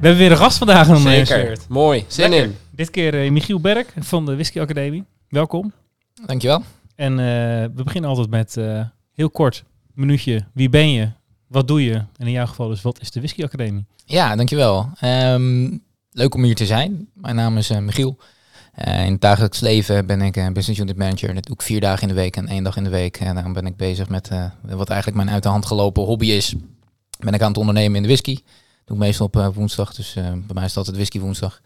We hebben weer een gast vandaag in Ondernemers Zeker, mooi, zin Lekker. in. Dit keer eh, Michiel Berk van de Whisky Academie. Welkom. Dankjewel. En eh, we beginnen altijd met eh, heel kort minuutje. Wie ben je? Wat doe je? En in jouw geval dus, wat is de Whisky Academie? Ja, dankjewel. Ehm leuk om hier te zijn. Mijn naam is eh, Michiel. Eh, in het dagelijks leven ben ik eh, business unit manager. Dat doe ik vier dagen in de week en één dag in de week. En daarom ben ik bezig met eh, wat eigenlijk mijn uit de hand gelopen hobby is. Ben ik aan het ondernemen in de whisky. Doe ik meestal op eh, woensdag. Dus eh, bij mij is het altijd whisky woensdag.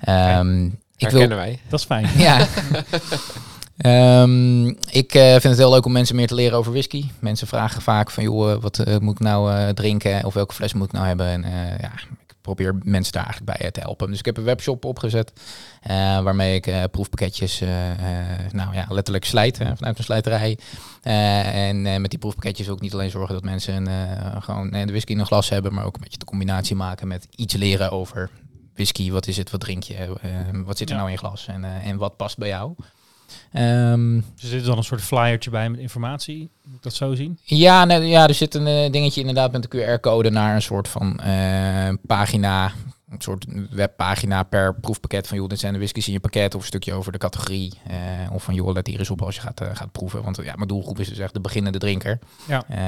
Ehm, ik wil, wij. Dat is fijn. Ja. Ehm, ik eh, vind het heel leuk om mensen meer te leren over whisky. Mensen vragen vaak van, joh, wat eh, moet ik nou eh, drinken? Of welke fles moet ik nou hebben? En eh, ja, probeer mensen daar eigenlijk bij eh, te helpen. Dus ik heb een webshop opgezet, eh, waarmee ik eh, proefpakketjes, nou ja, letterlijk slijt eh, vanuit een slijterij. En met die proefpakketjes ik niet alleen zorgen dat mensen gewoon de whisky in een glas hebben, maar ook een beetje de combinatie maken met iets leren over whisky. Wat is het? Wat drink je? Wat zit er Ja. nou in je glas? En, en wat past bij jou? Ehm, Dus er zit dan een soort flyertje bij met informatie. Moet ik dat zo zien? ja, nee, ja, er zit een eh, dingetje inderdaad met de QR-code naar een soort van eh, pagina. Een soort webpagina per proefpakket van joh, dit zijn de whiskies in je pakket of een stukje over de categorie. eh, of van joh, let hier eens op als je gaat, eh, gaat proeven. Want ja, mijn doelgroep is dus echt de beginnende drinker. Ja. Eh,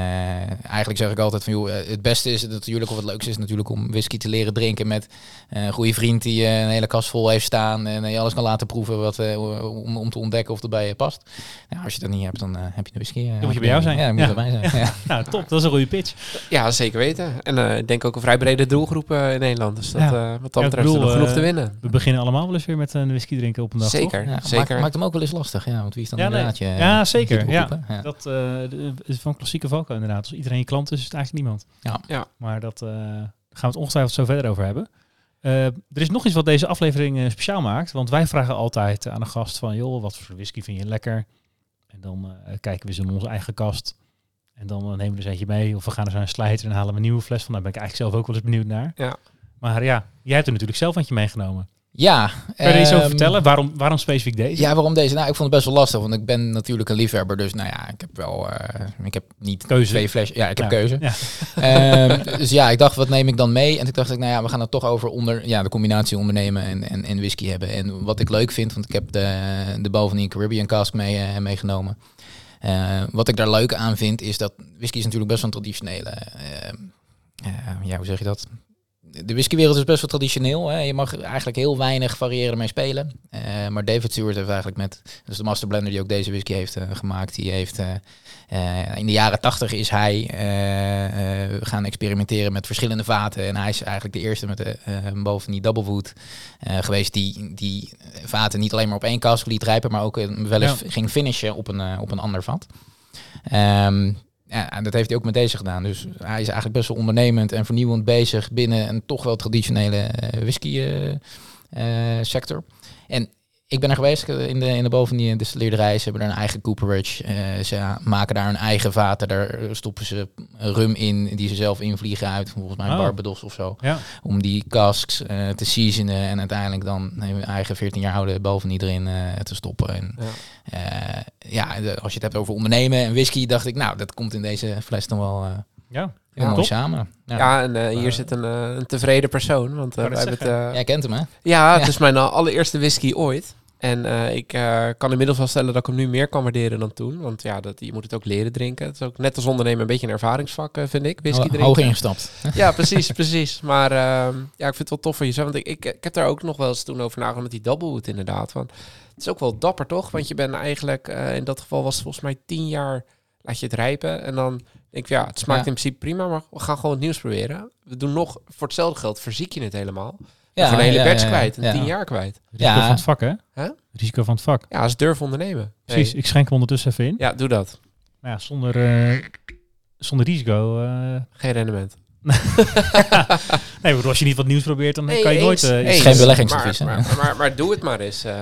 eigenlijk zeg ik altijd van joh, het beste is natuurlijk of het leukste is natuurlijk om whisky te leren drinken met eh, een goede vriend die een hele kast vol heeft staan en je alles kan laten proeven wat, om, om te ontdekken of het bij je past. Nou, als je dat niet hebt, dan heb je de whisky. Dan moet je bij jou zijn. Ja, dan moet je Ja. bij mij zijn. Ja. Nou, top. Dat is een goede pitch. Ja, zeker weten. En eh, ik denk ook een vrij brede doelgroep in Nederland. Dus dat, Ja. eh, wat dat Ja, ik betreft is er bedoel, genoeg eh, te winnen. We beginnen allemaal wel eens weer met een whisky drinken op een dag, Zeker, Ja, zeker. Maakt, maakt hem ook wel eens lastig, ja. Want wie is dan Ja, nee. inderdaad je... Ja, zeker, doelgroep, hè? ja. toch? Dat eh, de- is van klassieke valko inderdaad. Als iedereen je klant is, is het eigenlijk niemand. Ja. Ja. Maar dat eh, gaan we het ongetwijfeld zo verder over hebben. Eh, er is nog iets wat deze aflevering eh, speciaal maakt. Want wij vragen altijd aan een gast van... joh, wat voor whisky vind je lekker? En dan eh, kijken we eens in onze eigen kast. En dan eh, nemen we er eens eentje mee. Of we gaan eens naar een slijter en halen we een nieuwe fles van. Daar ben ik eigenlijk zelf ook wel eens benieuwd naar. Ja. Maar ja, jij hebt er natuurlijk zelf eentje meegenomen. Ja. Kun je er iets over ehm, vertellen? Waarom, waarom specifiek deze? Ja, waarom deze? Nou, ik vond het best wel lastig, want ik ben natuurlijk een liefhebber. Dus nou ja, ik heb wel... eh, ik heb niet Keuze. twee flesjes... Ja, ik heb Ja. keuze. Ja. Ehm, dus ja, ik dacht, wat neem ik dan mee? En toen dacht ik, nou ja, we gaan het toch over onder, ja, de combinatie ondernemen en, en, en whisky hebben. En wat ik leuk vind, want ik heb de, de Caribbean cask mee, eh, meegenomen. Eh, wat ik daar leuk aan vind, is dat whisky is natuurlijk best wel een traditionele... ja, hoe zeg je dat? De whiskywereld is best wel traditioneel. Hè? Je mag eigenlijk heel weinig variëren mee spelen. Eh, maar David Stewart heeft eigenlijk met... Dus de master blender die ook deze whisky heeft eh, gemaakt. Die heeft... eh, in de jaren tachtig is hij gaan experimenteren met verschillende vaten. En hij is eigenlijk de eerste met de boven die double wood geweest. Die, die vaten niet alleen maar op één kast liet rijpen. Maar ook wel eens ging finishen op een, op een ander vat. Ehm, ja, en dat heeft hij ook met deze gedaan. Dus hij is eigenlijk best wel ondernemend en vernieuwend bezig binnen een toch wel traditionele eh, whisky eh, eh, sector. En ik ben er geweest in de, in de bovendien distilleerderij. Ze hebben daar een eigen cooperage. Eh, ze maken daar hun eigen vaten. Daar stoppen ze rum in die ze zelf invliegen uit. Volgens mij Oh. Barbados of zo. Ja. Om die casks eh, te seasonen en uiteindelijk dan hun eigen 14 jaar oude bovendien erin eh, te stoppen. En Ja. eh, ja, de- als je het hebt over ondernemen en whisky, dacht ik, nou, dat komt in deze fles dan wel eh, Ja, heel Ja. mooi Top. samen. Ja. Ja, en hier zit een, een tevreden persoon. Want wij net hebben het, Jij kent hem, hè? Ja, het Ja. is mijn allereerste whisky ooit. En eh, ik eh, kan inmiddels wel stellen dat ik hem nu meer kan waarderen dan toen. Want ja, dat, je moet het ook leren drinken. Het is ook net als ondernemen een beetje een ervaringsvak, eh, vind ik. Whisky drinken. Hoog ingestapt. Ja, precies, precies. Maar ehm, ja, ik vind het wel tof van jezelf. Want ik, ik, ik heb daar ook nog wel eens toen over nagedacht met die doublewood inderdaad. Want het is ook wel dapper, toch? Want je bent eigenlijk, in dat geval was het volgens mij tien jaar, laat je het rijpen. En dan denk ik, ja, het smaakt Ja. in principe prima, maar we gaan gewoon het nieuws proberen. We doen nog, voor hetzelfde geld verziek je het helemaal. Ja, een hele ja, batch ja, kwijt, en ja. tien jaar kwijt. Risico Ja. van het vak, hè? Huh? Risico van het vak. Ja, is durf ondernemen. Precies, Hey. ik schenk hem ondertussen even in. Ja, doe dat. Maar ja, zonder, eh, zonder risico. eh, Geen rendement. nee, maar als je niet wat nieuws probeert, dan Nee, kan je nooit... eens, eh, eens. geen beleggingsadvies? Maar, maar, maar, maar doe het maar eens, eh,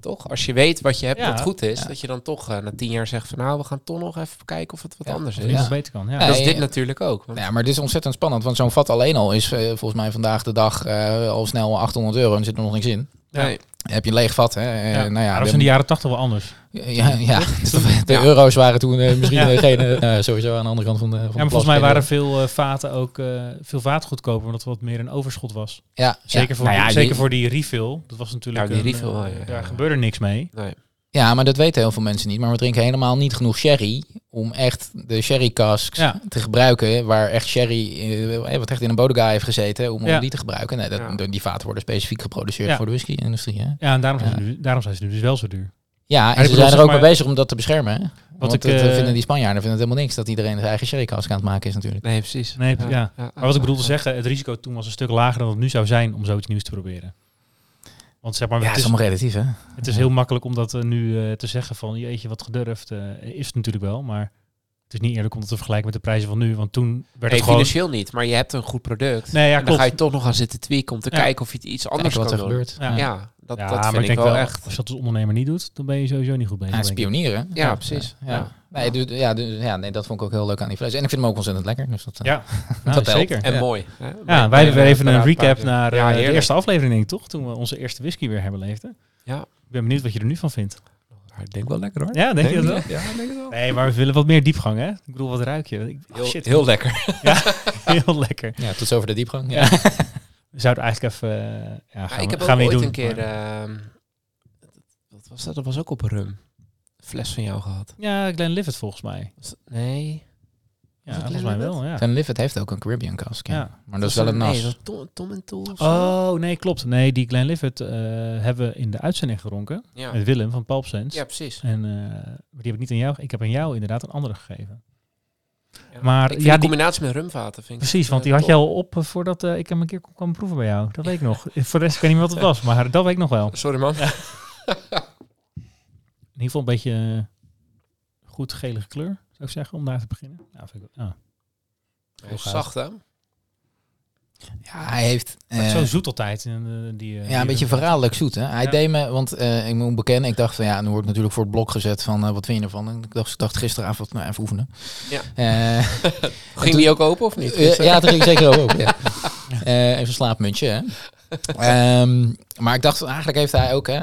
toch? Als je weet wat je hebt Ja. wat goed is, Ja. dat je dan toch eh, na tien jaar zegt van nou, we gaan toch nog even kijken of het wat Ja, anders is. beter kan. Ja. Ja, Dat is dit ja. natuurlijk ook. want- Ja, maar dit is ontzettend spannend. Want zo'n vat alleen al is eh, volgens mij vandaag de dag eh, al snel 800 euro. En er zit er nog niks in. Nee. Heb je een leeg vat. Hè? Eh, Ja. nou Maar ja, dat was in de jaren tachtig wel anders. Ja, ja. de Ja. euro's waren toen eh, misschien Ja. eh, geen, eh, sowieso aan de andere kant van de van Ja, de maar volgens mij waren veel eh, vaten ook eh, veel vaten goedkoper, omdat er wat meer een overschot was. Ja, Zeker, ja. voor, Nou ja, zeker die- voor die refill. Dat was natuurlijk. Ja, die een, refill. Daar gebeurde niks mee. Nee. Ja, maar dat weten heel veel mensen niet. Maar we drinken helemaal niet genoeg sherry om echt de sherry casks Ja. te gebruiken. Waar echt sherry, eh, wat echt in een bodega heeft gezeten, om, om die te gebruiken. Nee, dat, Ja. Die vaten worden specifiek geproduceerd Ja. voor de whisky-industrie. Hè? Ja, en daarom, Zijn Ja. ze nu, daarom zijn ze nu dus wel zo duur. Ja, en ze zijn er ook maar- mee bezig om dat te beschermen. Hè? Want ik, dat eh, vinden die Spanjaarden vinden het helemaal niks dat iedereen zijn eigen sherry cask aan het maken is natuurlijk. Nee, precies. Nee, ja. Maar wat ik bedoel te zeggen, het risico toen was een stuk lager dan het nu zou zijn om zoiets nieuws te proberen. Want zeg maar, Ja, het, het is is, allemaal relatief hè. het is heel makkelijk om dat eh, nu eh, te zeggen van, jeetje, wat gedurfd. eh, is het natuurlijk wel, maar het is niet eerlijk om dat te vergelijken met de prijzen van nu. Want toen werd Nee, het gewoon... financieel niet, maar je hebt een goed product. Nee, ja, en dan klopt. ga je toch nog gaan zitten tweaken om te Ja. kijken of je het iets anders wat kan er doen. gebeurt. Ja. Ja, dat, ja, dat maar vind ik ik denk wel wel, echt. als je dat als ondernemer niet doet, dan ben je sowieso niet goed bezig. Ja, ik. spioneren. Ja, precies. Ja. Ja. Nee, dus, ja, dus, ja, nee, dat vond ik ook heel leuk aan die fles. En ik vind hem ook ontzettend lekker. Dus dat, eh, Ja, nou, Dat helpt. zeker. En ja. mooi. hè? Ja, wij hebben de even een recap naar eh, Ja, de eerste aflevering, denk ik, toch? Toen we onze eerste whisky weer hebben beleefd. hè? Ja. Ik ben benieuwd wat je er nu van vindt. Ja, Ik denk wel lekker hoor. Ja, denk je dat wel? Ja, denk het wel. Nee, maar we willen wat meer diepgang, hè? Ik bedoel, wat ruik je? Heel, shit, heel lekker. heel lekker. ja, tot zover de diepgang. Ja. Zouden eigenlijk even... eh, ja, gaan Ja, we, ik heb gaan ook we niet ooit doen. een keer... ehm, wat was dat? Dat was ook op rum. Een fles van jou gehad. ja, Glenlivet volgens mij. Was- Nee. Ja, volgens mij wel, ja. Van Livet heeft ook een Caribbean cask. Ja. Ja. Maar dat is wel een nas. Nee, dat Tom, Tom en Tool. Oh, nee, klopt. Nee, die Glenlivet eh hebben we in de uitzending gedronken. Ja. Met Willem van Pulp Sense. ja, precies. En eh, die heb ik niet aan jou. Ik heb aan jou inderdaad een andere gegeven. Ja. Maar ik vind ja, die- combinatie met rumvaten vind ik Precies, want die eh, had je al op eh, voordat eh, ik hem een keer kwam- kwam proeven bij jou. Dat weet ik nog. Voor de rest ik weet niet meer wat het was, maar dat weet ik nog wel. Sorry man. In ieder geval een beetje goed gelige kleur, zou ik zeggen, om daar te beginnen. Ja, vind ik, is gaaf. zacht hè? Ja, hij heeft... Eh, zo zoet altijd. Eh, die, eh, ja, die een beetje verraderlijk zoet. Hè? Hij Ja. deed me, want eh, ik moet bekennen, ik dacht van ja, nu word ik natuurlijk voor het blok gezet van wat vind je ervan? En ik dacht, gisteravond, nou even oefenen. Ja. Eh, Ging toen- die ook open of niet? Eh, ja, dat ging zeker ook. Ja. Eh, even een slaapmuntje. Hè. Ehm, maar ik dacht, eigenlijk heeft hij ook. Hè,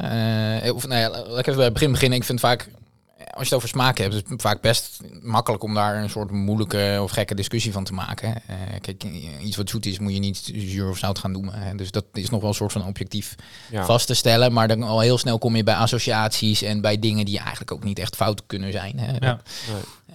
eh, of, nou ja, laat ik even bij het begin beginnen. Ik vind vaak, als je het over smaak hebt, is het vaak best makkelijk om daar een soort moeilijke of gekke discussie van te maken. Eh, kijk, iets wat zoet is, moet je niet zuur of zout gaan noemen. Hè. Dus dat is nog wel een soort van objectief Ja. vast te stellen. Maar dan al heel snel kom je bij associaties en bij dingen die eigenlijk ook niet echt fout kunnen zijn. Hè. Ja.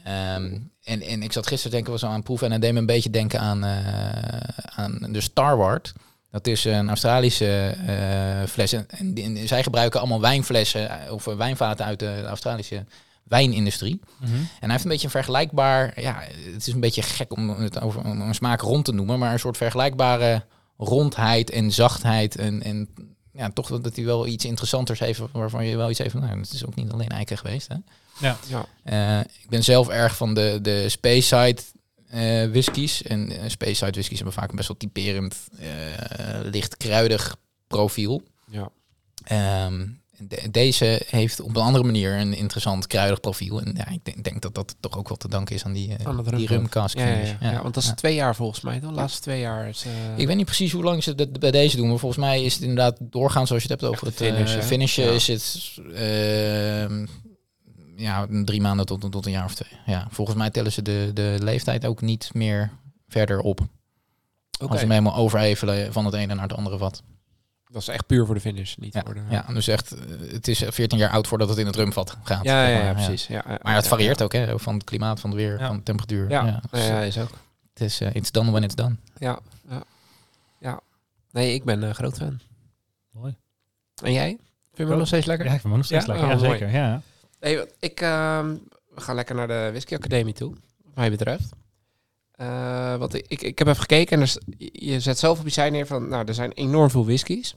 Ehm, en, en ik zat gisteren denken we zo aan het proeven en het deed me een beetje denken aan, eh, aan de Starward. Dat is een Australische eh, fles. En, en zij gebruiken allemaal wijnflessen eh, of eh, wijnvaten uit de Australische wijnindustrie. Mhm. En hij heeft een beetje een vergelijkbaar, ja, het is een beetje gek om het over om een smaak rond te noemen, maar een soort vergelijkbare rondheid en zachtheid en, en ja, toch dat hij wel iets interessanters heeft waarvan je wel iets heeft van, nou, het is ook niet alleen eiken geweest, hè. Ja. Ja. Eh, ik ben zelf erg van de, de Speyside eh whiskies. En uh, Speyside whiskies hebben vaak een best wel typerend, eh, licht kruidig profiel. Ja. Ehm, de- deze heeft op een andere manier een interessant kruidig profiel. En ja, ik denk, denk dat dat toch ook wel te danken is aan die, eh, Aan het die rumcask Ja, ja, finish. ja. Ja, want dat is twee jaar volgens mij. De laatste twee jaar is... eh, Ik weet niet precies hoe lang ze dat bij deze doen, maar volgens mij is het inderdaad doorgaan zoals je het hebt over Echt het de finish, finishen. Ja. Is het ehm, ja, drie maanden tot, tot een jaar of twee. Ja, volgens mij tellen ze de, de leeftijd ook niet meer verder op. Oké. Als ze hem helemaal overhevelen van het ene naar het andere vat. Dat is echt puur voor de finish, niet Ja, voor de... ja, dus echt, eh, het is 14 jaar oud voordat het in het rumvat gaat. ja, ja, zeg ja, maar. precies. Ja. Ja, Maar het ja, varieert ja. ook, hè, van het klimaat, van het weer, Ja. van de temperatuur. Ja, Ja, ja, dus, ja, is ook. Het is, eh, it's done when it's done. Ja, ja, ja. Nee, ik ben een groot fan. Mooi. En jij? Vind je hem nog steeds lekker? Ja, ik vind hem nog steeds Ja? lekker. Oh, ja, mooi. zeker. Ja. Nee, ik, ehm, we gaan lekker naar de Whisky Academie toe, wat mij betreft. Eh, wat ik, ik, ik heb even gekeken en er, je zet zelf op je site neer van, nou, er zijn enorm veel whiskies.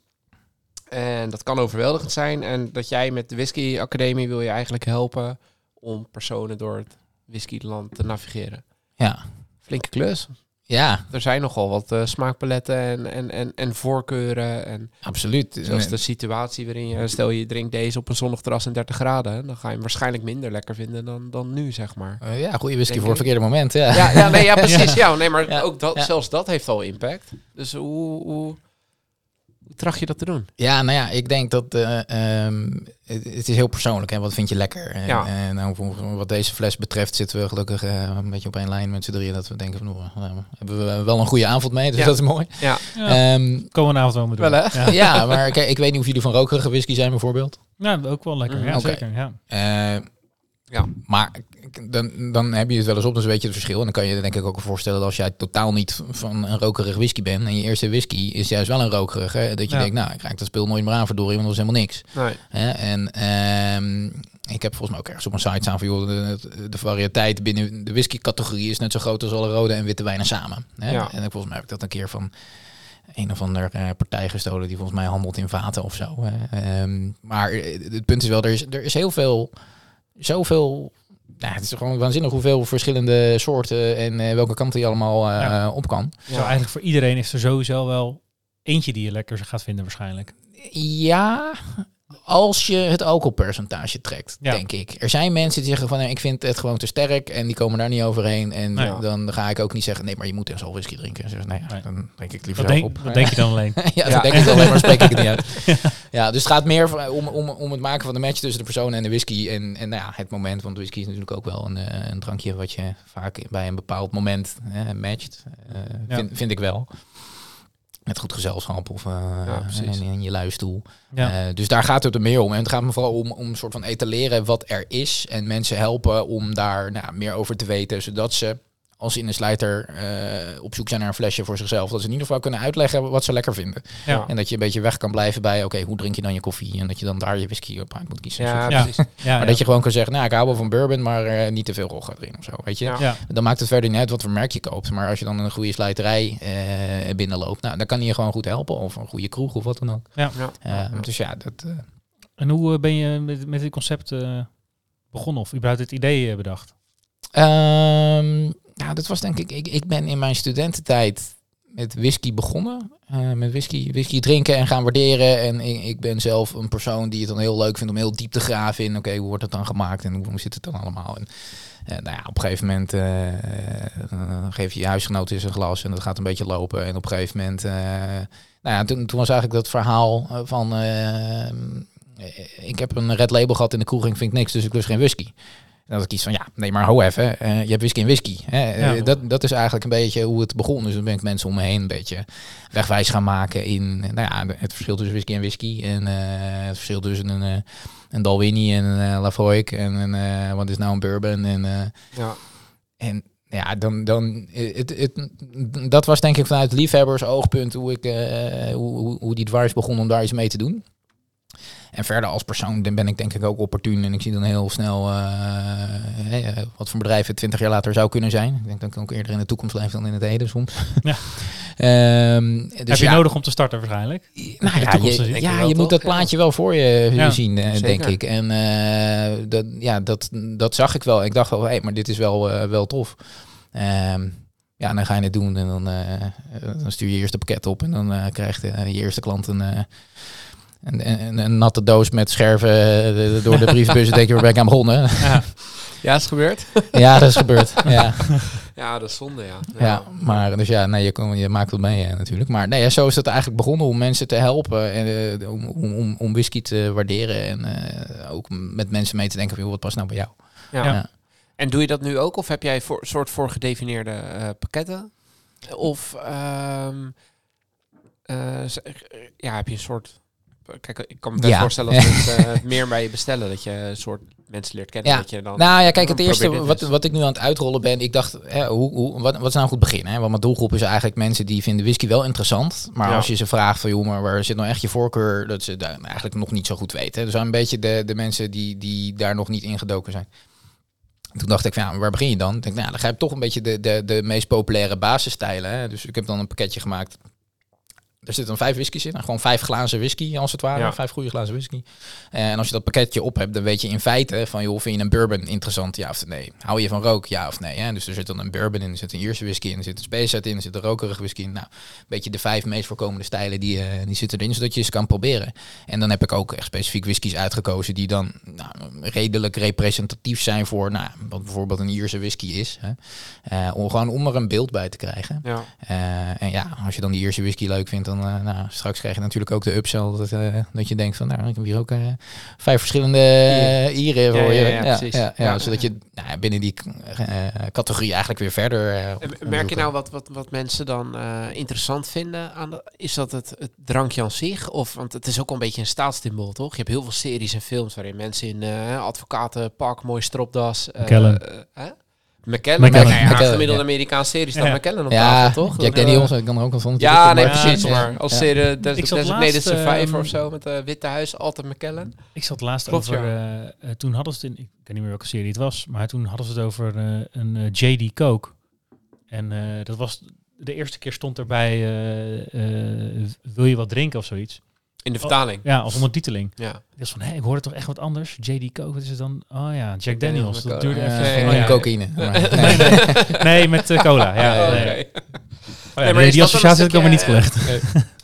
En dat kan overweldigend zijn. En dat jij met de Whisky Academie wil je eigenlijk helpen om personen door het whiskyland te navigeren. Ja, Flinke klus. Ja, Er zijn nogal wat eh, smaakpaletten en, en, en, en voorkeuren. En absoluut. zelfs de situatie waarin je... Stel je drinkt deze op een zonnig terras in 30 graden. Dan ga je hem waarschijnlijk minder lekker vinden dan, dan nu, zeg maar. Eh, ja, goede whisky Denk voor het verkeerde moment. Ja. Ja, ja, nee, ja precies. Ja, nee, maar Ja, ook dat, zelfs dat heeft al impact. Dus hoe, hoe tracht je dat te doen? Ja, nou ja, ik denk dat eh, ehm, het, het is heel persoonlijk. Hè? Wat vind je lekker? En, Ja. en nou, voor- wat deze fles betreft zitten we gelukkig eh, een beetje op één lijn met z'n drieën. Dat we denken van, oh, nou, hebben we wel een goede avond mee. Dus Ja. dat is mooi. Ja, Ja, Ehm, komen we vanavond wel mee doen. Wel, hè? Ja. ja, maar kijk, ik weet niet of jullie van rokerige whisky zijn bijvoorbeeld. Ja, ook wel lekker. Ja, Mhm. Oké. zeker. Ja. Eh, Ja. Maar dan, dan heb je het wel eens op, dus weet je het verschil. En dan kan je je denk ik ook voorstellen dat als jij totaal niet van een rokerig whisky bent en je eerste whisky is juist wel een rokerig, hè, dat je Ja. denkt, nou, ik raak dat speel nooit meer aan, verdorie, want dat was helemaal niks. nee. Hè? En ehm, ik heb volgens mij ook ergens op mijn site staan van, joh, de, de variëteit binnen de whisky-categorie is net zo groot als alle rode en witte wijnen samen. Hè? Ja. En volgens mij heb ik dat een keer van een of ander eh, partij gestolen die volgens mij handelt in vaten of zo. Ehm, maar het punt is wel, er is, er is heel veel, zoveel... Ja, het is gewoon waanzinnig hoeveel verschillende soorten en eh, welke kanten je allemaal eh, Ja. op kan. Zo eigenlijk voor iedereen is er sowieso wel eentje die je lekker gaat vinden waarschijnlijk. Ja, als je het alcoholpercentage trekt, Ja. denk ik. Er zijn mensen die zeggen van, nee, ik vind het gewoon te sterk en die komen daar niet overheen. En Nee. dan ga ik ook niet zeggen, nee, maar je moet echt al whisky drinken. Zeg, nee, dan drink ik liever denk, op. wat denk je dan alleen? ja, Ja. dat denk ik alleen, maar spreek ik het niet uit. Ja, dus het gaat meer om, om, om het maken van de match tussen de persoon en de whisky. En, en nou ja, het moment, want whisky is natuurlijk ook wel een, eh, een drankje wat je vaak bij een bepaald moment eh, matcht. Eh, Ja. vind, vind ik wel. Met goed gezelschap of Ja, precies. in, in je luistoel. Ja. Eh, dus daar gaat het er meer om. En het gaat me vooral om, om een soort van etaleren wat er is. En mensen helpen om daar nou, meer over te weten. Zodat ze, als ze in de slijter eh, op zoek zijn naar een flesje voor zichzelf, dat ze in ieder geval kunnen uitleggen wat ze lekker vinden. Ja. En dat je een beetje weg kan blijven bij, oké, hoe drink je dan je koffie? En dat je dan daar je whisky op uit moet kiezen. Ja, Ja. precies. Ja, Maar dat je gewoon kan zeggen, nou, ik hou wel van bourbon, maar eh, niet te veel rol gaat erin of zo, weet je. Ja. Ja. Dan maakt het verder niet uit wat voor merk je koopt. Maar als je dan een goede slijterij eh, binnenloopt, nou, dan kan die je gewoon goed helpen. Of een goede kroeg of wat dan ook. Ja. Dus ja, dat... eh, En hoe ben je met, met dit concept eh, begonnen? Of überhaupt het idee bedacht? Ehm, nou, dat was denk ik, ik, ik ben in mijn studententijd met whisky begonnen. Eh, met whisky, whisky drinken en gaan waarderen. En ik, ik ben zelf een persoon die het dan heel leuk vindt om heel diep te graven in. Oké, hoe wordt het dan gemaakt en hoe, zit het dan allemaal? En, eh, nou ja, op een gegeven moment eh, geef je je huisgenoot eens een glas en dat gaat een beetje lopen. En op een gegeven moment, nou ja, toen, was eigenlijk dat verhaal van... ik heb een red label gehad in de kroeg en ik vind niks, dus ik lust geen whisky. En dat ik iets van, ja, nee, maar ho even, eh, je hebt whisky en whisky. Hè? Eh, dat, dat is eigenlijk een beetje hoe het begon. Dus dan ben ik mensen om me heen een beetje wegwijs gaan maken in nou ja, het verschil tussen whisky en whisky. En eh, het verschil tussen een, een Dalwhinnie en een Lafroik. En een, wat is nou een bourbon. En, Ja. en ja, dan, dan het, het, dat was denk ik vanuit liefhebbers oogpunt hoe ik hoe, hoe, hoe die dwars begon om daar iets mee te doen. En verder als persoon dan ben ik denk ik ook opportun en ik zie dan heel snel eh, eh, wat voor bedrijven 20 jaar later zou kunnen zijn. Ik denk dat ik ook eerder in de toekomst leef dan in het heden soms. Ja. Ehm, dus Heb je ja, nodig om te starten waarschijnlijk? nou ja, je, zien. ja, moet toch? dat plaatje wel voor je Ja, zien, eh, zeker. denk ik. En eh, dat, ja, dat, dat zag ik wel. Ik dacht wel, hé, maar dit is wel, wel tof. Ehm, ja, en dan ga je het doen en dan, eh, dan stuur je eerst een pakket op en dan eh, krijgt je eerste klant een, eh, een, een, een natte doos met scherven eh, door de brievenbus. en denk je, waar ben ik aan begonnen? Ja. Ja, is gebeurd. ja, dat is gebeurd. Ja. Ja, dat is zonde, ja. Ja, maar dus ja, nee, je, kon, je maakt het mee natuurlijk. Maar nee, ja, zo is het eigenlijk begonnen om mensen te helpen en eh, om, om, om, whisky te waarderen en eh, ook met mensen mee te denken van, joh, wat past nou bij jou? Ja. Ja. Ja. En doe je dat nu ook? Of heb jij voor, soort voor gedefinieerde eh, pakketten? Of ehm, eh, ja, heb je een soort... Kijk, ik kan me best Ja. voorstellen dat mensen eh, meer bij je bestellen. Dat je een soort mensen leert kennen. Ja. Dat je dan... Nou ja, kijk, het eerste wat, wat ik nu aan het uitrollen ben, ik dacht, hè, hoe, hoe, wat, wat is nou een goed begin? Hè? Want mijn doelgroep is eigenlijk mensen die vinden whisky wel interessant. Maar Ja. als je ze vraagt van, joh, maar waar zit nou echt je voorkeur? Dat ze daar eigenlijk nog niet zo goed weten. Dus een beetje de, de mensen die, die daar nog niet ingedoken zijn. Toen dacht ik, van, ja, waar begin je dan? Ik denk, nou, dan ga je toch een beetje de, de, de meest populaire basisstijlen. Hè? Dus ik heb dan een pakketje gemaakt er zitten dan vijf whiskies in. Gewoon vijf glazen whisky, als het ware. Ja. Vijf goede glazen whisky. En als je dat pakketje op hebt, dan weet je in feite van... joh, vind je een bourbon interessant, ja of nee? Hou je van rook, ja of nee? Hè? Dus er zit dan een bourbon in, er zit een Ierse whisky in... er zit een spacet in, er zit een rokerige whisky in. Nou, een beetje de vijf meest voorkomende stijlen die, eh, die zitten erin... zodat je ze kan proberen. En dan heb ik ook echt specifiek whiskies uitgekozen... die dan nou, redelijk representatief zijn voor... Nou, wat bijvoorbeeld een Ierse whisky is. Hè? Eh, om gewoon om er een beeld bij te krijgen. Ja. Eh, en ja, als je dan die Ierse whisky leuk vindt, dan uh, nou, straks krijg je natuurlijk ook de upsell. Dat, uh, dat je denkt van, nou, ik heb hier ook uh, vijf verschillende Ieren voor ja, je. ja, Ja, ja, precies. ja, ja, Ja. zodat je nou, binnen die categorie eigenlijk weer verder. Merk je nou wat, wat, wat mensen dan eh, interessant vinden? Aan de, is dat het, het drankje aan zich? Of, want het is ook een beetje een staatssymbool, toch? Je hebt heel veel series en films waarin mensen in eh advocatenpak, mooi stropdas... eh, McKellen. eh? McKellen. McKellen. Ja, McKellen, gemiddelde ja. Amerikaanse serie staat Ja. McKellen op Ja, tafel, toch? Jack Daniels, eh, ik kan er ook wel van. Ja, nee, Ja, precies. ja. Maar als Ja. serie Ik zat Designated laatst, Survivor ehm, of zo, met het Witte Huis, altijd McKellen. Ik zat laatst Klopt, over, eh, eh, toen hadden ze het in, ik weet niet meer welke serie het was, maar toen hadden ze het over eh, een eh, JD Coke. En eh, dat was, de eerste keer stond erbij, eh, eh, wil je wat drinken of zoiets? In de vertaling. Ja, als ondertiteling. Ja. Ik was van, hé, ik hoorde toch echt wat anders? JD Coke, wat is het dan? Oh ja, Jack Daniels Dat duurde even. ja, oh, ja. cocaïne. Nee, nee. nee, met eh, cola. Ja, Oh, nee. Oh ja, Nee, maar die- associatie heb ik me niet gelegd.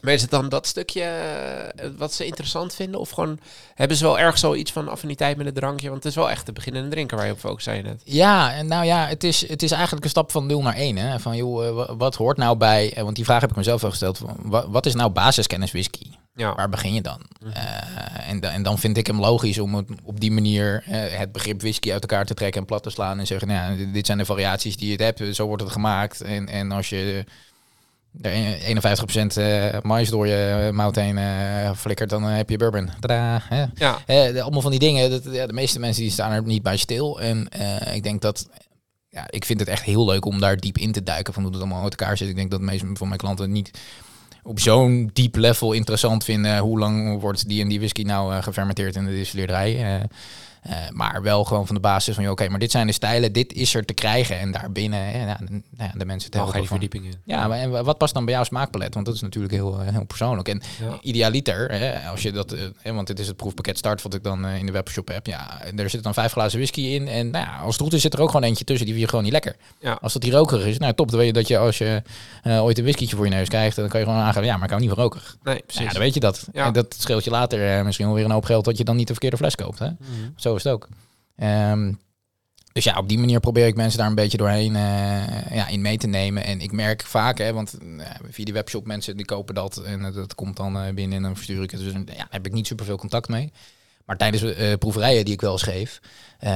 Maar is het dan dat stukje eh, wat ze interessant vinden? Of gewoon hebben ze wel erg zoiets van affiniteit met het drankje? Want het is wel echt de beginnende drinker waar je op focus, zei je net. Ja, en nou ja, het is, het is eigenlijk een stap van 0 naar 1. Hè? Van joh, eh, wa- wat hoort nou bij, eh, want die vraag heb ik mezelf wel gesteld, wat is nou basiskennis whisky? Ja. Waar begin je dan? Mhm. En, da- en dan vind ik hem logisch om het op die manier het begrip whisky uit elkaar te trekken en plat te slaan en zeggen, nou, ja, dit- zijn de variaties die je hebt, zo wordt het gemaakt. En, en als je 51% eh mais door je mout heen eh, flikkert, dan eh, heb je bourbon. Tadaa, hè? Ja. Eh, allemaal van die dingen. Dat, ja, de meeste mensen die staan er niet bij stil. En eh, ik denk dat. Ja, ik vind het echt heel leuk om daar diep in te duiken van hoe het allemaal uit elkaar zit. Ik denk dat de meeste van mijn klanten niet op zo'n diep level interessant vinden. Hoe lang wordt die en die whisky nou eh, gefermenteerd in de distilleerderij? Eh, eh, maar wel gewoon van de basis van, oké, maar dit zijn de stijlen, dit is er te krijgen. En daarbinnen, hè, nou, nou ja, de mensen je helpen die verdieping in. Ja, maar en wat past dan bij jouw smaakpalet? Want dat is natuurlijk heel, eh, heel persoonlijk. En Ja. idealiter, hè, als je dat, eh, hè, want dit is het proefpakket start wat ik dan eh, in de webshop heb. Ja, er zitten dan vijf glazen whisky in. En nou ja, als het goed is, zit er ook gewoon eentje tussen. Die vind je gewoon niet lekker. Ja. Als dat die rokerig is, nou top. Dan weet je dat je als je eh, ooit een whiskytje voor je neus krijgt, dan kan je gewoon aangeven, ja, maar ik hou niet van rokerig. Nee, Nou precies. ja, dan weet je dat. Ja. En dat scheelt je later eh, misschien wel weer een hoop geld dat je dan niet de verkeerde fles koopt. Hè? Mhm. Zo ook. Ehm, dus ja, op die manier probeer ik mensen daar een beetje doorheen eh, ja, in mee te nemen. En ik merk vaak, hè, want eh, via die webshop mensen die kopen dat en dat komt dan eh, binnen en dan verstuur ik het. Dus ja, daar heb ik niet super veel contact mee. Maar tijdens eh, proeverijen die ik wel eens geef, eh,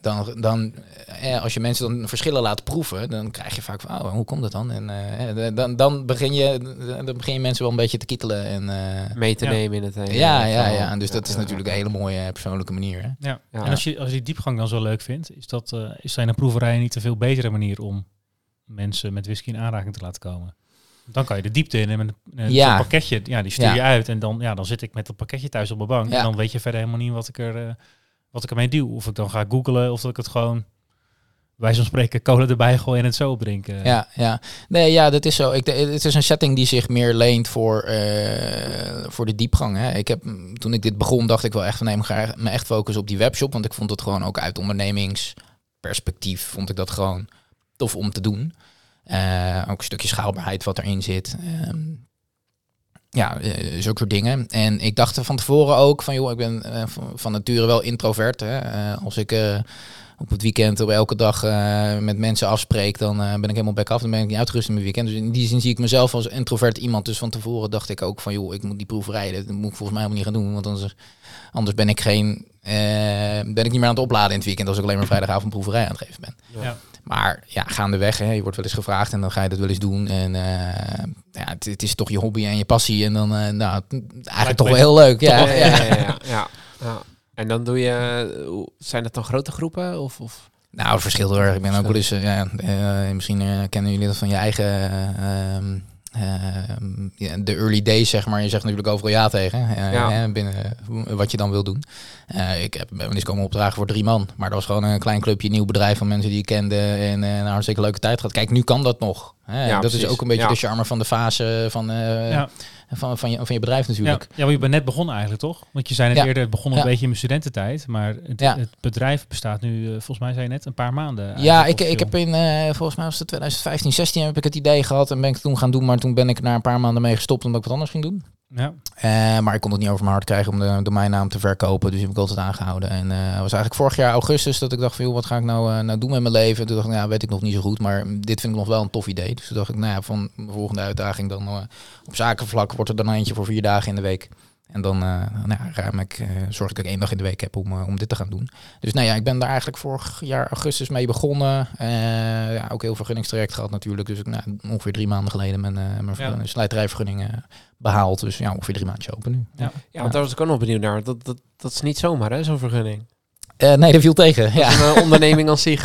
dan, dan eh, als je mensen dan verschillen laat proeven, dan krijg je vaak van, oh, hoe komt dat dan? En eh, dan, dan, begin je, dan begin je mensen wel een beetje te kittelen. En, eh, Mee te Ja. nemen in het hele ja, ja, ja. En dus dat is Ja, natuurlijk een hele mooie persoonlijke manier. Hè? Ja. Ja. En als je, als je die diepgang dan zo leuk vindt, is, dat, eh, is zijn een proeverij niet een veel betere manier om mensen met whisky in aanraking te laten komen? Dan kan je de diepte in en met een eh, Ja. pakketje, ja, die stuur Ja. je uit en dan, ja, dan zit ik met dat pakketje thuis op mijn bank Ja. en dan weet je verder helemaal niet wat ik er, eh, wat ik ermee duw. Of ik dan ga googlen of dat ik het gewoon, wij zo'n spreken, cola erbij gooien en het zo opdrinken. Ja, ja. Nee, ja, dat is zo. Ik, de- het is een setting die zich meer leent voor, eh, voor de diepgang. Hè. Ik heb, mm, toen ik dit begon, dacht ik wel echt van nee, ik ga me echt focussen op die webshop. Want ik vond het gewoon ook uit ondernemingsperspectief, vond ik dat gewoon tof om te doen. Eh, ook een stukje schaalbaarheid wat erin zit. Ehm, ja, eh, zulke soort dingen. En ik dacht er van tevoren ook van, joh, ik ben eh, van, van nature wel introvert. Hè. Als ik eh, op het weekend op elke dag eh, met mensen afspreek, dan ben ik helemaal back af. Dan ben ik niet uitgerust in mijn weekend. Dus in die zin zie ik mezelf als introvert iemand. Dus van tevoren dacht ik ook van, joh, ik moet die proeverij, dat moet ik volgens mij helemaal niet gaan doen. Want anders, anders ben ik geen, eh, ben ik niet meer aan het opladen in het weekend als ik alleen maar vrijdagavond proeverij aan het geven ben. Ja. Maar ja, gaandeweg, hè, je wordt wel eens gevraagd en dan ga je dat wel eens doen. En eh, ja, het, het is toch je hobby en je passie. En dan, eh, nou, eigenlijk toch wel heel leuk. Ja, Ja, ja, ja. ja. En dan doe je, eh, zijn het dan grote groepen? Of, of? Nou, het verschilt erg. Ik ben ook wel eens, ja, misschien kennen jullie dat van je eigen, eh, ehm, ja, de early days, zeg maar. Je zegt natuurlijk overal ja tegen, eh, Ja. hè, binnen wat je dan wil doen. Eh, ik heb ben eens komen opdragen voor drie man, maar dat was gewoon een klein clubje, nieuw bedrijf van mensen die ik kende en eh, een hartstikke leuke tijd gehad. Kijk, nu kan dat nog. Hè? Ja, dat is ook een beetje Ja. de charme van de fase van, eh, Ja. Van, van, je, van je bedrijf Ja, natuurlijk. ja, want je bent net begonnen eigenlijk, toch? Want je zei net Ja. eerder, het begon een Ja. beetje in mijn studententijd. Maar het, Ja. het bedrijf bestaat nu, eh, volgens mij zei je net, een paar maanden. Ja, ik, ik heb in, eh, volgens mij was het 2015, 16 heb ik het idee gehad en ben ik het toen gaan doen. Maar toen ben ik na een paar maanden mee gestopt omdat ik wat anders ging doen. Ja, Eh, maar ik kon het niet over mijn hart krijgen om de domeinnaam te verkopen. Dus heb ik altijd aangehouden. En eh, het was eigenlijk vorig jaar augustus dat ik dacht van, joh, wat ga ik nou, eh, nou doen met mijn leven? Toen dacht ik, nou, weet ik nog niet zo goed. Maar dit vind ik nog wel een tof idee. Dus toen dacht ik, nou ja, van mijn volgende uitdaging dan op zakenvlak wordt er dan eentje voor vier dagen in de week. En dan eh, nou ja, ruim ik, eh, zorg ik dat ik één dag in de week heb om, eh, om dit te gaan doen. Dus nou ja, ik ben daar eigenlijk vorig jaar augustus mee begonnen. Ja, ook heel vergunningstraject gehad natuurlijk. Dus ik, nou, ongeveer drie maanden geleden mijn, mijn Ja. slijterijvergunning eh, behaald. Dus ja, ongeveer drie maandjes open nu. ja. Ja, want daar was ik ook nog benieuwd naar. Dat, dat, dat is niet zomaar, hè, zo'n vergunning. Nee, dat viel tegen. Ja. een onderneming aan zich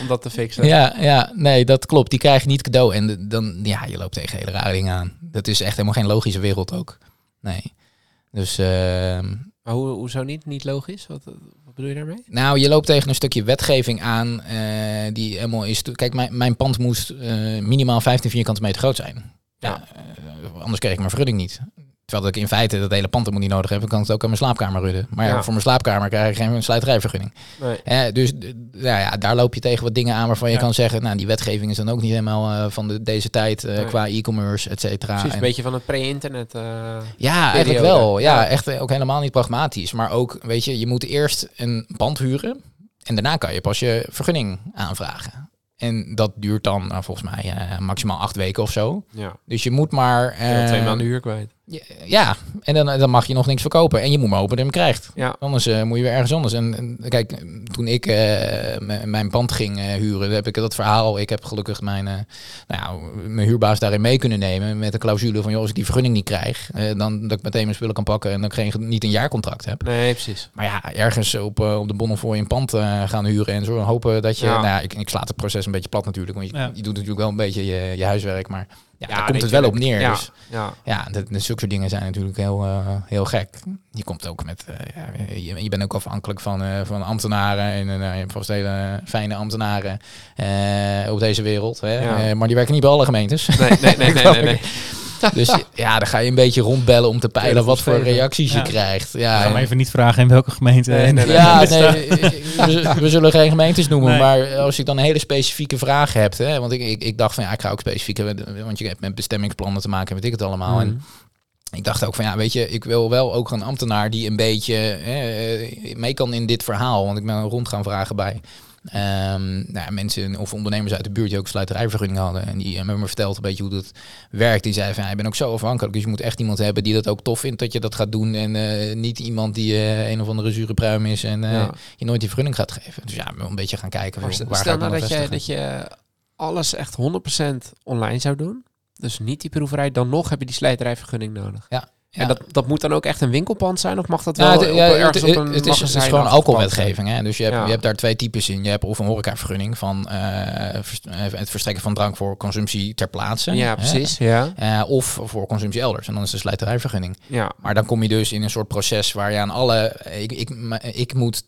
om dat te fixen. Ja, ja, nee, dat klopt. Die krijg je niet cadeau. En de- dan, ja, je loopt tegen hele rare dingen aan. Dat is echt helemaal geen logische wereld ook. Nee. Dus, ehm, Maar hoe, hoezo niet? Niet logisch? Wat, wat bedoel je daarmee? nou, je loopt tegen een stukje wetgeving aan eh, die helemaal is... Kijk, mijn, mijn pand moest eh, minimaal 15 vierkante meter groot zijn. Ja. eh, anders kreeg ik mijn vergunning niet. Terwijl ik in feite dat hele pand helemaal niet nodig heb. Dan kan ik het ook aan mijn slaapkamer rudden. Maar ja, Ja. voor mijn slaapkamer krijg ik geen sluiterijvergunning. Nee. Hè, dus ja, daar loop je tegen wat dingen aan waarvan je Ja. kan zeggen, nou die wetgeving is dan ook niet helemaal eh, van de, deze tijd eh, Nee. qua e-commerce, et cetera. Precies, En- een beetje van het pre-internet. eh, ja, eigenlijk wel. Ja, echt eh, ook helemaal niet pragmatisch. Maar ook, weet je, je moet eerst een pand huren en daarna kan je pas je vergunning aanvragen. En dat duurt dan nou, volgens mij eh, maximaal acht weken of zo. ja. Dus je moet maar... Twee eh, maanden huur kwijt. Ja, en dan, dan mag je nog niks verkopen. En je moet maar hopen dat je hem krijgt. Ja. Anders eh, moet je weer ergens anders. En, en kijk, toen ik eh, mijn pand ging eh, huren, heb ik dat verhaal. Ik heb gelukkig mijn, eh, nou ja, mijn huurbaas daarin mee kunnen nemen. Met de clausule van, joh, als ik die vergunning niet krijg, eh, dan dat ik meteen mijn spullen kan pakken en dat ik geen, niet een jaarcontract heb. Nee, precies. Maar ja, ergens op, op de Bonnefoy een pand eh, gaan huren en zo hopen dat je... Ja. Nou ja, ik, ik slaat het proces een beetje plat natuurlijk, want je, Ja. je doet natuurlijk wel een beetje je, je huiswerk, maar ja, Ja, daar komt het wel op neer. Ja. Dus Ja. ja, dat, dat, zulke soort dingen zijn natuurlijk heel, eh, heel gek. Je komt ook met, eh, ja, je, je bent ook afhankelijk van, eh, van ambtenaren. En nou, je hebt vast hele fijne ambtenaren op deze wereld. Hè? Maar die werken niet bij alle gemeentes. Nee, nee, nee, nee, nee, nee. dus ja, dan ga je een beetje rondbellen om te peilen wat voor reacties Ja. je krijgt. Ik Ja, ga en- me even niet vragen in welke gemeente. Nee, nee, nee. ja, nee, we, we zullen geen gemeentes noemen, Nee. maar als je dan een hele specifieke vraag hebt, hè, want ik, ik, ik dacht van ja, ik ga ook specifieke, want je hebt met bestemmingsplannen te maken, weet ik het allemaal. En Mhm. ik dacht ook van ja, weet je, ik wil wel ook een ambtenaar die een beetje eh, mee kan in dit verhaal. Want ik ben rond gaan vragen bij ehm, nou, mensen of ondernemers uit de buurt die ook sluiterijvergunning hadden. En die hebben me verteld een beetje hoe dat werkt. Die zeiden van ja, ik ben ook zo afhankelijk. Dus je moet echt iemand hebben die dat ook tof vindt dat je dat gaat doen. En eh, niet iemand die eh, een of andere zure pruim is en eh, Ja. je nooit die vergunning gaat geven. Dus ja, wel een beetje gaan kijken. Van, stel waar stel nou dan dat je, dat je alles echt 100% online zou doen. Dus niet die proeverij. Dan nog heb je die slijterijvergunning nodig. Ja. En dat, dat moet dan ook echt een winkelpand zijn? Of mag dat wel Nou, het, op, ja, ergens het, op een het is, het is gewoon alcoholwetgeving. Hè? Dus je hebt, Ja. je hebt daar twee types in. Je hebt of een horecavergunning van eh, eh, het verstrekken van drank voor consumptie ter plaatse. Ja, precies. Ja. Eh, of voor consumptie elders. En dan is de slijterijvergunning. ja. Maar dan kom je dus in een soort proces waar je aan alle... Ik, ik, ik moet...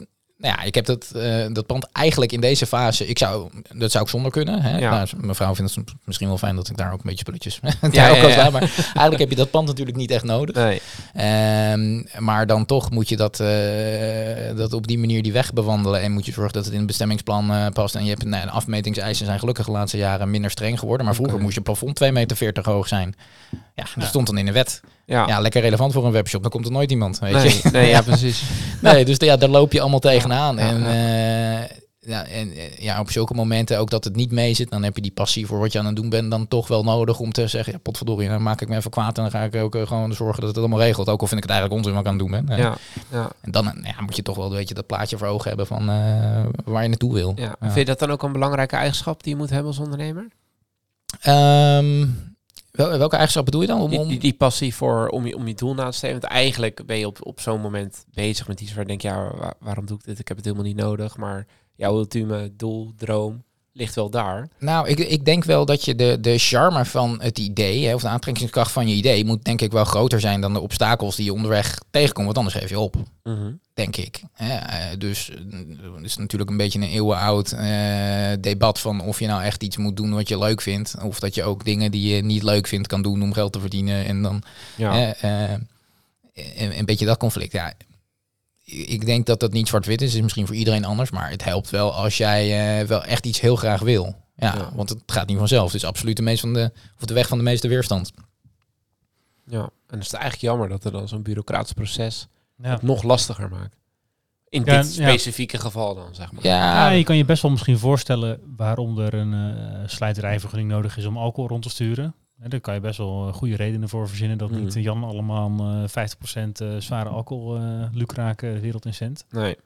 Nou ja, ik heb dat, eh, dat pand eigenlijk in deze fase... Ik zou, dat zou ik zonder kunnen. Hè? Ja. Nou, mevrouw vindt het misschien wel fijn dat ik daar ook een beetje spulletjes... Ja, ook ja, Maar eigenlijk heb je dat pand natuurlijk niet echt nodig. Nee. Ehm, maar dan toch moet je dat, eh, dat op die manier die weg bewandelen. En moet je zorgen dat het in het bestemmingsplan eh, past. En je hebt, nou, de afmetingseisen zijn gelukkig de laatste jaren minder streng geworden. Maar vroeger moest je plafond 2,40 meter hoog zijn. Ja, dat stond dan in de wet. Ja. Ja, lekker relevant voor een webshop. Dan komt er nooit iemand, weet nee, je. nee, ja, precies. Nee, dus ja, daar loop je allemaal tegenaan. En, ja. eh, ja, en eh, ja, op zulke momenten ook dat het niet mee zit, dan heb je die passie voor wat je aan het doen bent dan toch wel nodig om te zeggen, ja, potverdorie, dan maak ik me even kwaad en dan ga ik ook eh, gewoon zorgen dat het allemaal regelt. Ook al vind ik het eigenlijk onzin wat ik aan het doen ben. Ja, ja, En dan ja, moet je toch wel weet je, dat plaatje voor ogen hebben van waar je naartoe wil. ja. Vind je dat dan ook een belangrijke eigenschap die je moet hebben als ondernemer? Ehm, wel- welke eigenschap bedoel je dan? Om, Die, om... die, die passie voor om je, om je doel na te streven. Want eigenlijk ben je op, op zo'n moment bezig met iets waar je denkt, ja, wa- waarom doe ik dit? Ik heb het helemaal niet nodig. Maar jouw ultieme doel, droom, ligt wel daar. Nou, ik, ik denk wel dat je de, de charme van het idee, hè, of de aantrekkingskracht van je idee, moet denk ik wel groter zijn dan de obstakels die je onderweg tegenkomt. Want anders geef je op, denk ik. Hè, eh, dus eh, het is natuurlijk een beetje een eeuwenoud eh debat van of je nou echt iets moet doen wat je leuk vindt. Of dat je ook dingen die je niet leuk vindt kan doen om geld te verdienen. En dan Ja. een, een beetje dat conflict. Ja, ik denk dat dat niet zwart-wit is. is misschien voor iedereen anders. Maar het helpt wel als jij eh, wel echt iets heel graag wil. Ja, Ja. want het gaat niet vanzelf. Het is absoluut de, meest van de, of de weg van de meeste weerstand. ja. En dan is het eigenlijk jammer dat er dan zo'n bureaucratisch proces Ja. het nog lastiger maakt. In Ja, dit ja. specifieke geval dan, zeg maar. Ja, Ja, je kan je best wel misschien voorstellen waarom er een eh slijterijvergunning nodig is om alcohol rond te sturen. En daar kan je best wel eh, goede redenen voor verzinnen dat Mhm. niet eh, Jan allemaal eh 50% eh, zware alcohol eh lukraken wereld in cent. Nee.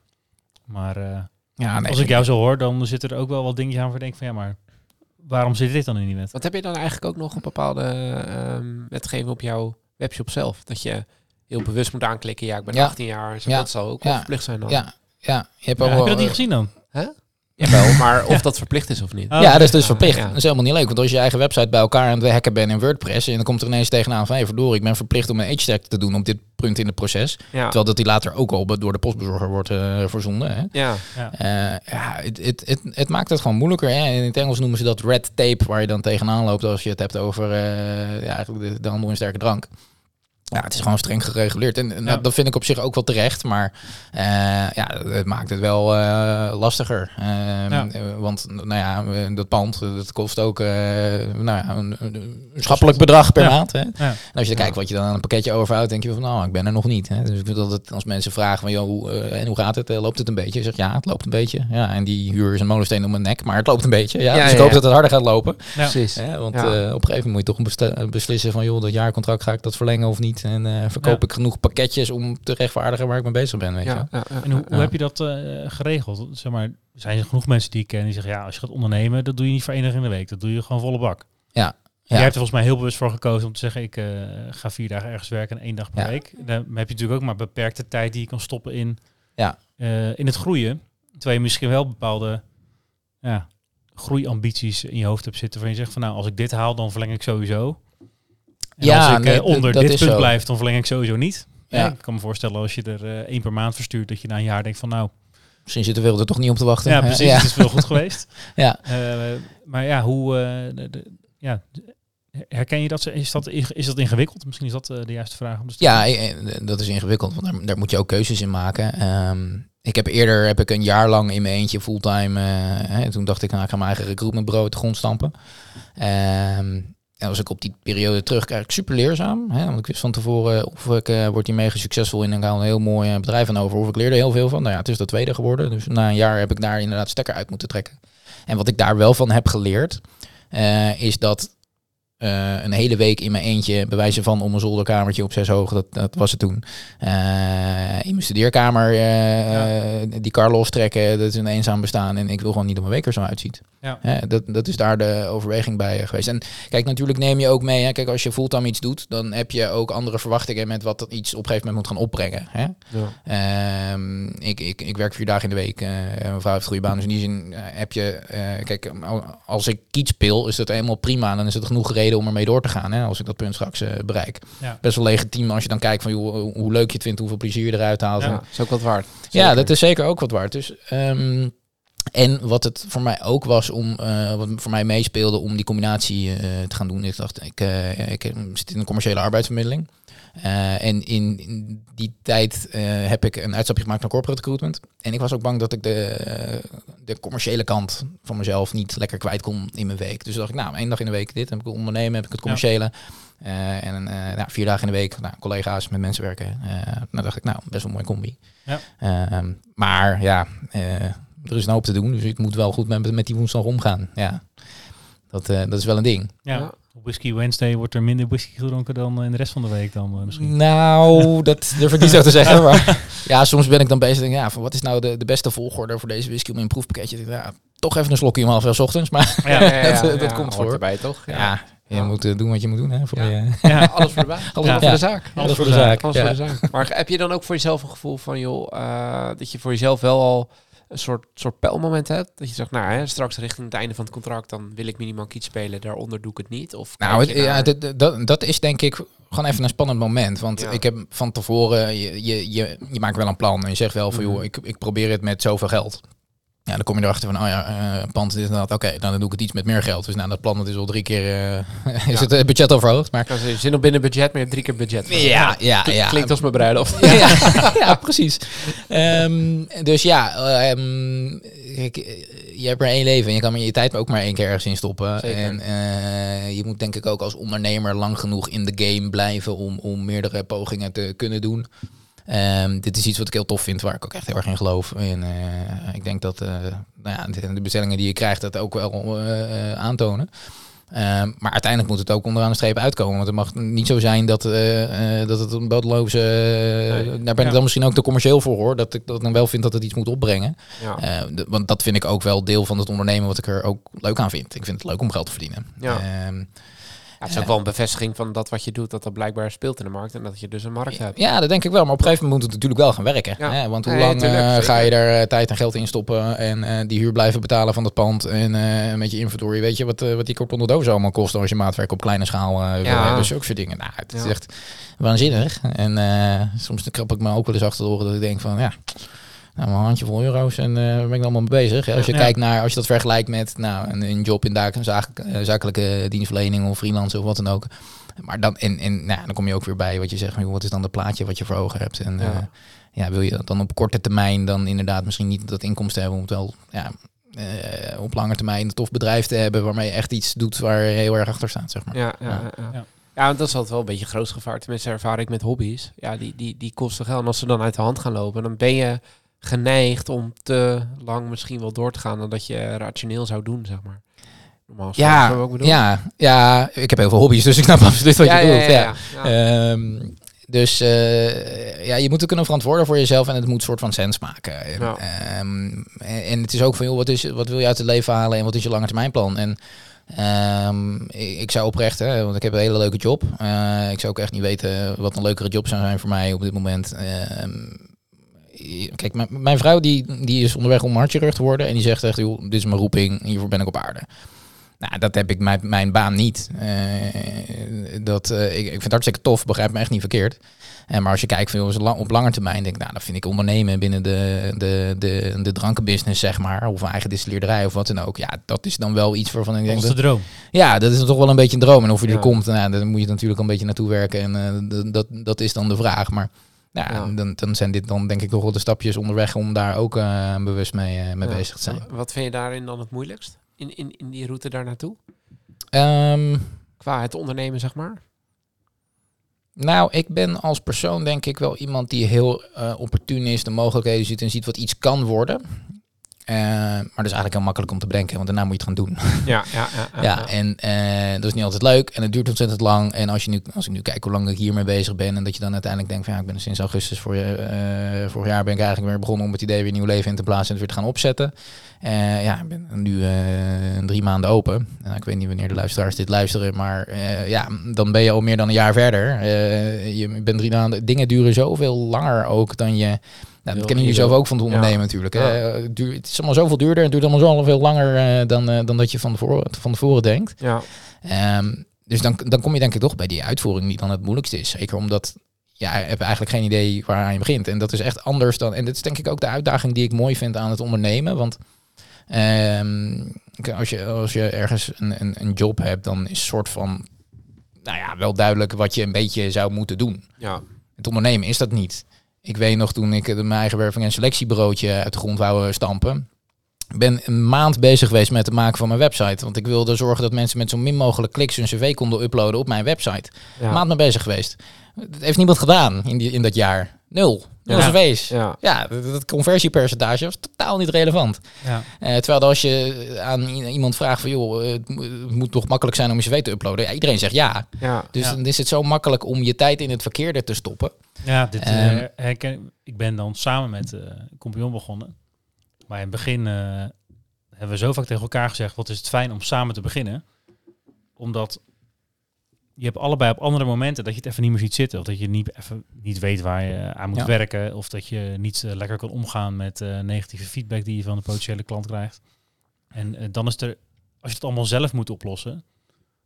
Maar eh, ja nee, als ik jou zo hoor, dan zitten er ook wel wat dingetjes aan waar ik denk van ja, maar waarom zit dit dan in die wet? Wat heb je dan eigenlijk ook nog een bepaalde ehm, wetgeving op jouw webshop zelf? Dat je heel bewust moet aanklikken, ja, ik ben Ja. 18 jaar. Zo, Ja. Dat zal ook wel Ja. verplicht zijn dan. Ja, ja, je hebt Ja, ook heb wel, je dat niet gezien dan? Jawel, maar of dat verplicht is of niet. Oh, ja, dat is dus verplicht. Ja. Dat is helemaal niet leuk. Want als je je eigen website bij elkaar aan het hacken bent in WordPress... en dan komt er ineens tegenaan van... Hey, verdorie, ik ben verplicht om een age-tag te doen op dit punt in het proces. Ja. Terwijl dat die later ook al door de postbezorger wordt eh verzonden. Hè? Ja. Eh, ja, het, het, het, het maakt het gewoon moeilijker. Hè? In het Engels noemen ze dat red tape, waar je dan tegenaan loopt als je het hebt over eh, ja, eigenlijk de, de handel in sterke drank. Ja, het is gewoon streng gereguleerd. En, en Ja. dat vind ik op zich ook wel terecht. Maar eh, ja, het maakt het wel eh, lastiger. Ehm, Ja. eh, Want nou ja, dat pand dat kost ook eh, nou ja, een, een, schappelijk bedrag per Ja. maand. Hè? Ja. En als je Ja. kijkt wat je dan aan een pakketje overhoudt, denk je van nou, ik ben er nog niet. Hè? Dus ik vind dat het, als mensen vragen van joh, hoe, eh, en hoe gaat het? Loopt het een beetje? Ik zeg ja, het loopt een beetje. Ja, en die huur is een molensteen om mijn nek, maar het loopt een beetje. Ja, Ja, dus ik hoop ja. dat het harder gaat lopen. Ja. Precies. Hè? Want Ja. eh, op een gegeven moment moet je toch beslissen van joh, dat jaarcontract ga ik dat verlengen of niet? En eh, verkoop Ja. ik genoeg pakketjes om te rechtvaardigen waar ik mee bezig ben, weet je? Ja, ja, ja, En hoe, ja. hoe heb je dat eh, geregeld? Zeg maar, er zijn genoeg mensen die ik ken die zeggen, ja, als je gaat ondernemen, dat doe je niet voor één dag in de week. Dat doe je gewoon volle bak. Ja. Jij hebt er volgens mij heel bewust voor gekozen om te zeggen, ik eh, ga vier dagen ergens werken en één dag per Ja. week. Dan heb je natuurlijk ook maar beperkte tijd die je kan stoppen in, Ja. eh, in het groeien. Terwijl je misschien wel bepaalde ja, groeiambities in je hoofd hebt zitten. Waar je zegt van nou, als ik dit haal, dan verleng ik sowieso. En Ja, als ik nee, eh, onder dit punt zo. blijf, dan verleng ik sowieso niet. Ja. Ja, ik kan me voorstellen als je er eh, één per maand verstuurt, dat je na een jaar denkt van nou, Misschien zit de wereld er toch niet op te wachten. ja precies, Ja. het is wel goed geweest. Ja. Eh, maar ja, hoe, de, de- ja, herken je dat? Is dat, is dat ingewikkeld? Misschien is dat de juiste vraag om te stellen. Ja, dat is ingewikkeld, want daar, daar moet je ook keuzes in maken. Ehm, ik heb eerder heb ik een jaar lang in mijn eentje fulltime. eh, hè, toen dacht ik, nou, ik ga mijn eigen recruitmentbureau uit de grond stampen. Ehm, en als ik op die periode terugkijk, super leerzaam. Hè, want ik wist van tevoren of ik eh, word hier mega succesvol in en haal een heel mooi eh, bedrijf aan over. Of ik leerde heel veel van. Nou ja, het is dat tweede geworden. Dus na een jaar heb ik daar inderdaad stekker uit moeten trekken. En wat ik daar wel van heb geleerd, eh, is dat eh, een hele week in mijn eentje bewijzen van om een zolderkamertje op zes hoog, dat, dat was het toen. Eh, in mijn studeerkamer eh, die kar lostrekken, dat is een eenzaam bestaan en ik wil gewoon niet dat mijn week er zo uitziet. Ja. Dat, dat is daar de overweging bij geweest. En kijk, natuurlijk neem je ook mee, hè, kijk, als je fulltime iets doet, dan heb je ook andere verwachtingen met wat dat iets op een gegeven moment moet gaan opbrengen. Hè? Ja. Ehm, ik, ik, ik werk vier dagen in de week. mijn vrouw heeft goede baan. Dus in die zin heb je... kijk, als ik kiet speel, is dat helemaal prima. Dan is het genoeg reden om ermee door te gaan. Hè, als ik dat punt straks eh, bereik. Ja. Best wel legitiem als je dan kijkt van joh, hoe, hoe leuk je het vindt, hoeveel plezier je eruit haalt. Ja. En- is ook wat waard. ja, dat is zeker ook wat waard. Dus, ehm, en wat het voor mij ook was om, eh, wat voor mij meespeelde om die combinatie eh, te gaan doen. Ik dacht, ik, eh, ik zit in een commerciële arbeidsvermiddeling. En in, in die tijd heb ik een uitstapje gemaakt naar corporate recruitment. En ik was ook bang dat ik de, de commerciële kant van mezelf niet lekker kwijt kon in mijn week. Dus dacht ik, nou, één dag in de week dit. Heb ik het ondernemen, heb ik het commerciële. En nou, vier dagen in de week, nou, collega's met mensen werken. Nou dacht ik, nou, best wel een mooie combi. Ja. Ehm, maar ja, er is een hoop te doen. Dus ik moet wel goed met, met die woensdag omgaan. Ja, dat, eh, dat is wel een ding. Ja. Whisky Wednesday wordt er minder whisky gedronken dan eh, in de rest van de week dan eh, misschien. Nou, dat durf ik niet zo te zeggen. Maar ja, soms ben ik dan bezig. Denk, ja, van wat is nou de, de beste volgorde voor deze whisky om in een proefpakketje? Denk, Ja, toch even een slokje om half elf 's ochtends. Maar Ja. dat- dat komt voor. erbij, toch? ja, je Ja. moet doen wat je moet doen. Hè, voor Ja. je, Ja. Alles voor de baan. Alles Ja. voor Ja. de zaak. alles voor de zaak. Alles Ja. voor de zaak. Maar heb je dan ook voor jezelf een gevoel van, joh, eh, dat je voor jezelf wel al een soort, soort pijlmoment hebt? Dat je zegt, nou, hè, straks richting het einde van het contract, dan wil ik minimaal kiet spelen. Daaronder doe ik het niet. Of Nou, het- ja, dat, dat, dat is denk ik gewoon even een spannend moment. Want Ja. ik heb van tevoren, je, je, je, je maakt wel een plan. En je zegt wel van, Mhm. joh, ik, ik probeer het met zoveel geld. Ja, dan kom je erachter van, oh ja, eh pand dit en dat. Oké, dan doe ik het iets met meer geld. Dus nou, dat plan dat is al drie keer, eh, is Ja. het eh, budget overhoogd. Maar Ik kan zeggen, zin op binnen budget, maar je hebt drie keer budget. ja, ja, Klinkt- ja. Klinkt als mijn bruiloft. ja, ja, precies. Ehm, dus ja, ehm, eh, je hebt maar één leven en je kan maar je tijd ook maar één keer ergens in stoppen. Zeker. En je moet denk ik ook als ondernemer lang genoeg in de game blijven om, om meerdere pogingen te kunnen doen. Ehm, dit is iets wat ik heel tof vind, waar ik ook echt heel erg in geloof. En eh, ik denk dat eh, nou ja, de, de bestellingen die je krijgt dat ook wel eh, aantonen. Ehm, maar uiteindelijk moet het ook onderaan de streep uitkomen. Want het mag niet zo zijn dat, dat het een bodeloze... Nee. Daar ben ik dan misschien ook te commercieel voor hoor. Dat ik dat dan wel vind dat het iets moet opbrengen. Ja. Eh, de- want dat vind ik ook wel deel van het ondernemen wat ik er ook leuk aan vind. Ik vind het leuk om geld te verdienen. Ja. Ehm, het is ook wel een bevestiging van dat wat je doet, dat dat blijkbaar speelt in de markt en dat je dus een markt hebt. Ja, dat denk ik wel. Maar op een gegeven moment moet het natuurlijk wel gaan werken. Ja. Hè? Want hoe Nee, lang tuurlijk, eh, ga je daar eh, tijd en geld in stoppen en eh, die huur blijven betalen van dat pand en eh, met je inventory, weet je wat, eh, wat die kortende doos allemaal kost als je maatwerk op kleine schaal eh wil Ja. hebben. Dus ook soort dingen. Nou, het is echt waanzinnig. En eh, soms dan krap ik me ook wel eens achter de oren dat ik denk van ja, nou, een handje vol euro's en eh waar ben ik allemaal mee bezig. Hè? Als je Ja. kijkt naar, als je dat vergelijkt met nou, een, een job in daak, een zaak- eh, zakelijke dienstverlening of freelance of wat dan ook. Maar dan, en, en nou, dan kom je ook weer bij wat je zegt, wat is dan de plaatje wat je voor ogen hebt. En Ja. ja. ja, wil je dan op korte termijn dan inderdaad misschien niet dat inkomsten hebben om het wel ja, eh, op lange termijn een tof bedrijf te hebben waarmee je echt iets doet waar je heel erg achter staat, zeg maar. Ja, ja, ja. Ja. ja. ja. want dat is altijd wel een beetje groot gevaar. Tenminste, ervaar ik met hobby's. Ja, die, die, die kosten geld. En als ze dan uit de hand gaan lopen, dan ben je geneigd om te lang misschien wel door te gaan dan dat je rationeel zou doen, zeg maar. Normaal Ja, zo ook ja, ja, ik heb heel veel hobby's, dus ik snap absoluut wat ja, je bedoelt. ja, Ja. Ehm, dus eh, ja, je moet het kunnen verantwoorden voor jezelf en het moet soort van sens maken. Ehm, en, en het is ook van, joh, wat, is, wat wil je uit het leven halen en wat is je langetermijnplan? En ehm, ik, ik zou oprecht, hè, want ik heb een hele leuke job. Eh, ik zou ook echt niet weten wat een leukere job zou zijn voor mij op dit moment. Kijk, mijn, mijn vrouw die, die is onderweg om hartchirurg te worden en die zegt echt, joh, dit is mijn roeping, hiervoor ben ik op aarde. Nou, dat heb ik mijn, mijn baan niet. Eh, dat, eh, ik, ik vind het hartstikke tof, begrijp me echt niet verkeerd. En maar als je kijkt van, joh, op lange termijn, denk ik, nou, dan vind ik ondernemen binnen de, de, de, de drankenbusiness, zeg maar, of een eigen distilleerderij of wat dan ook. Ja, dat is dan wel iets waarvan ik denk, Dat is de droom. ja, dat is toch wel een beetje een droom. En of je Ja. er komt, nou, dan moet je natuurlijk een beetje naartoe werken. En dat, dat is dan de vraag. Maar ja, Ja. Dan, dan zijn dit dan denk ik toch wel de stapjes onderweg om daar ook eh, bewust mee, eh, mee Ja. bezig te zijn. Wat vind je daarin dan het moeilijkst? In, in, in die route daar naartoe? Ehm, Qua het ondernemen, zeg maar? Nou, ik ben als persoon denk ik wel iemand die heel eh opportun is, de mogelijkheden ziet en ziet wat iets kan worden. Eh, maar dat is eigenlijk heel makkelijk om te bedenken, want daarna moet je het gaan doen. Ja, ja, ja. Ja, en eh, dat is niet altijd leuk en het duurt ontzettend lang. En als, je nu, als ik nu kijk hoe lang ik hiermee bezig ben en dat je dan uiteindelijk denkt van ja, ik ben sinds augustus voor, eh vorig jaar ben ik eigenlijk weer begonnen om het idee weer nieuw leven in te plaatsen en het weer te gaan opzetten. Ja, ik ben nu drie maanden open. Nou, ik weet niet wanneer de luisteraars dit luisteren, maar ja, dan ben je al meer dan een jaar verder. Je bent drie maanden. Dingen duren zoveel langer ook dan je. Dat kennen je jullie zelf ook van het ondernemen natuurlijk. Hè? Het, duurt, het is allemaal zoveel duurder en het duurt allemaal zoveel langer eh, dan, eh, dan dat je van tevoren, van tevoren denkt. Ja, Ehm, dus dan, dan kom je denk ik toch bij die uitvoering die dan het moeilijkste is. Zeker omdat ja, je hebt eigenlijk geen idee waaraan je begint. En dat is echt anders dan. En dat is denk ik ook de uitdaging die ik mooi vind aan het ondernemen. Want ehm, als, je, als je ergens een, een, een job hebt, dan is soort van. Nou ja, wel duidelijk wat je een beetje zou moeten doen. ja. Het ondernemen is dat niet. Ik weet nog toen ik mijn eigen werving- en selectiebureautje uit de grond wou stampen. Ik ben een maand bezig geweest met het maken van mijn website. Want ik wilde zorgen dat mensen met zo min mogelijk kliks hun cv konden uploaden op mijn website. ja. Een maand mee bezig geweest. Dat heeft niemand gedaan in, die, in dat jaar. Nul. Nul Ja. Ja, Ja, dat, dat conversiepercentage was totaal niet relevant. Ja. Eh, terwijl als je aan iemand vraagt van... joh, eh, het, mo- het moet toch makkelijk zijn om je cv te uploaden? Ja, iedereen zegt ja. ja. Dus Ja. dan is het zo makkelijk om je tijd in het verkeerde te stoppen. Ja, dit eh, Ehm. herken, ik ben dan samen met eh een compagnon begonnen. Maar in het begin eh, hebben we zo vaak tegen elkaar gezegd, wat is het fijn om samen te beginnen. Omdat je hebt allebei op andere momenten dat je het even niet meer ziet zitten. Of dat je niet, even niet weet waar je aan moet Ja. werken. Of dat je niet eh, lekker kan omgaan met eh, negatieve feedback die je van de potentiële klant krijgt. En eh, dan is er, als je het allemaal zelf moet oplossen,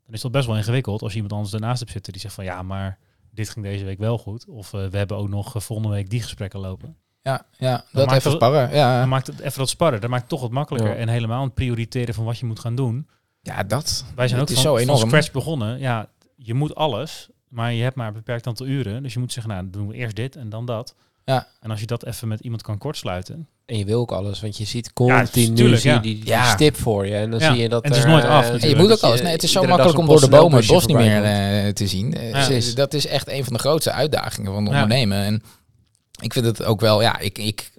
dan is dat best wel ingewikkeld als je iemand anders ernaast hebt zitten die zegt van ja, maar dit ging deze week wel goed. Of we hebben ook nog volgende week die gesprekken lopen. Ja, ja dat maakt even het- sparren. Ja, Dan maakt het even wat sparren. Dat maakt het toch wat makkelijker. Ja. En helemaal het prioriteren van wat je moet gaan doen. ja dat. Wij zijn ook is van, zo van enorm. scratch begonnen. Ja, je moet alles, maar je hebt maar een beperkt aantal uren. Dus je moet zeggen, nou, dan doen we eerst dit en dan dat. Ja. En als je dat even met iemand kan kortsluiten. En je wil ook alles, want je ziet Ja, continu tuurlijk, zie je ja. die, die Ja. stip voor je. En dan Ja. zie je dat En het is er, nooit af eh, natuurlijk. En je moet ook alles. Nee, het is zo makkelijk om door de bomen het bos niet meer eh, te zien. Eh, Ja. dus dat is echt een van de grootste uitdagingen van Ja. ondernemen. En ik vind het ook wel, ja, ik, ik,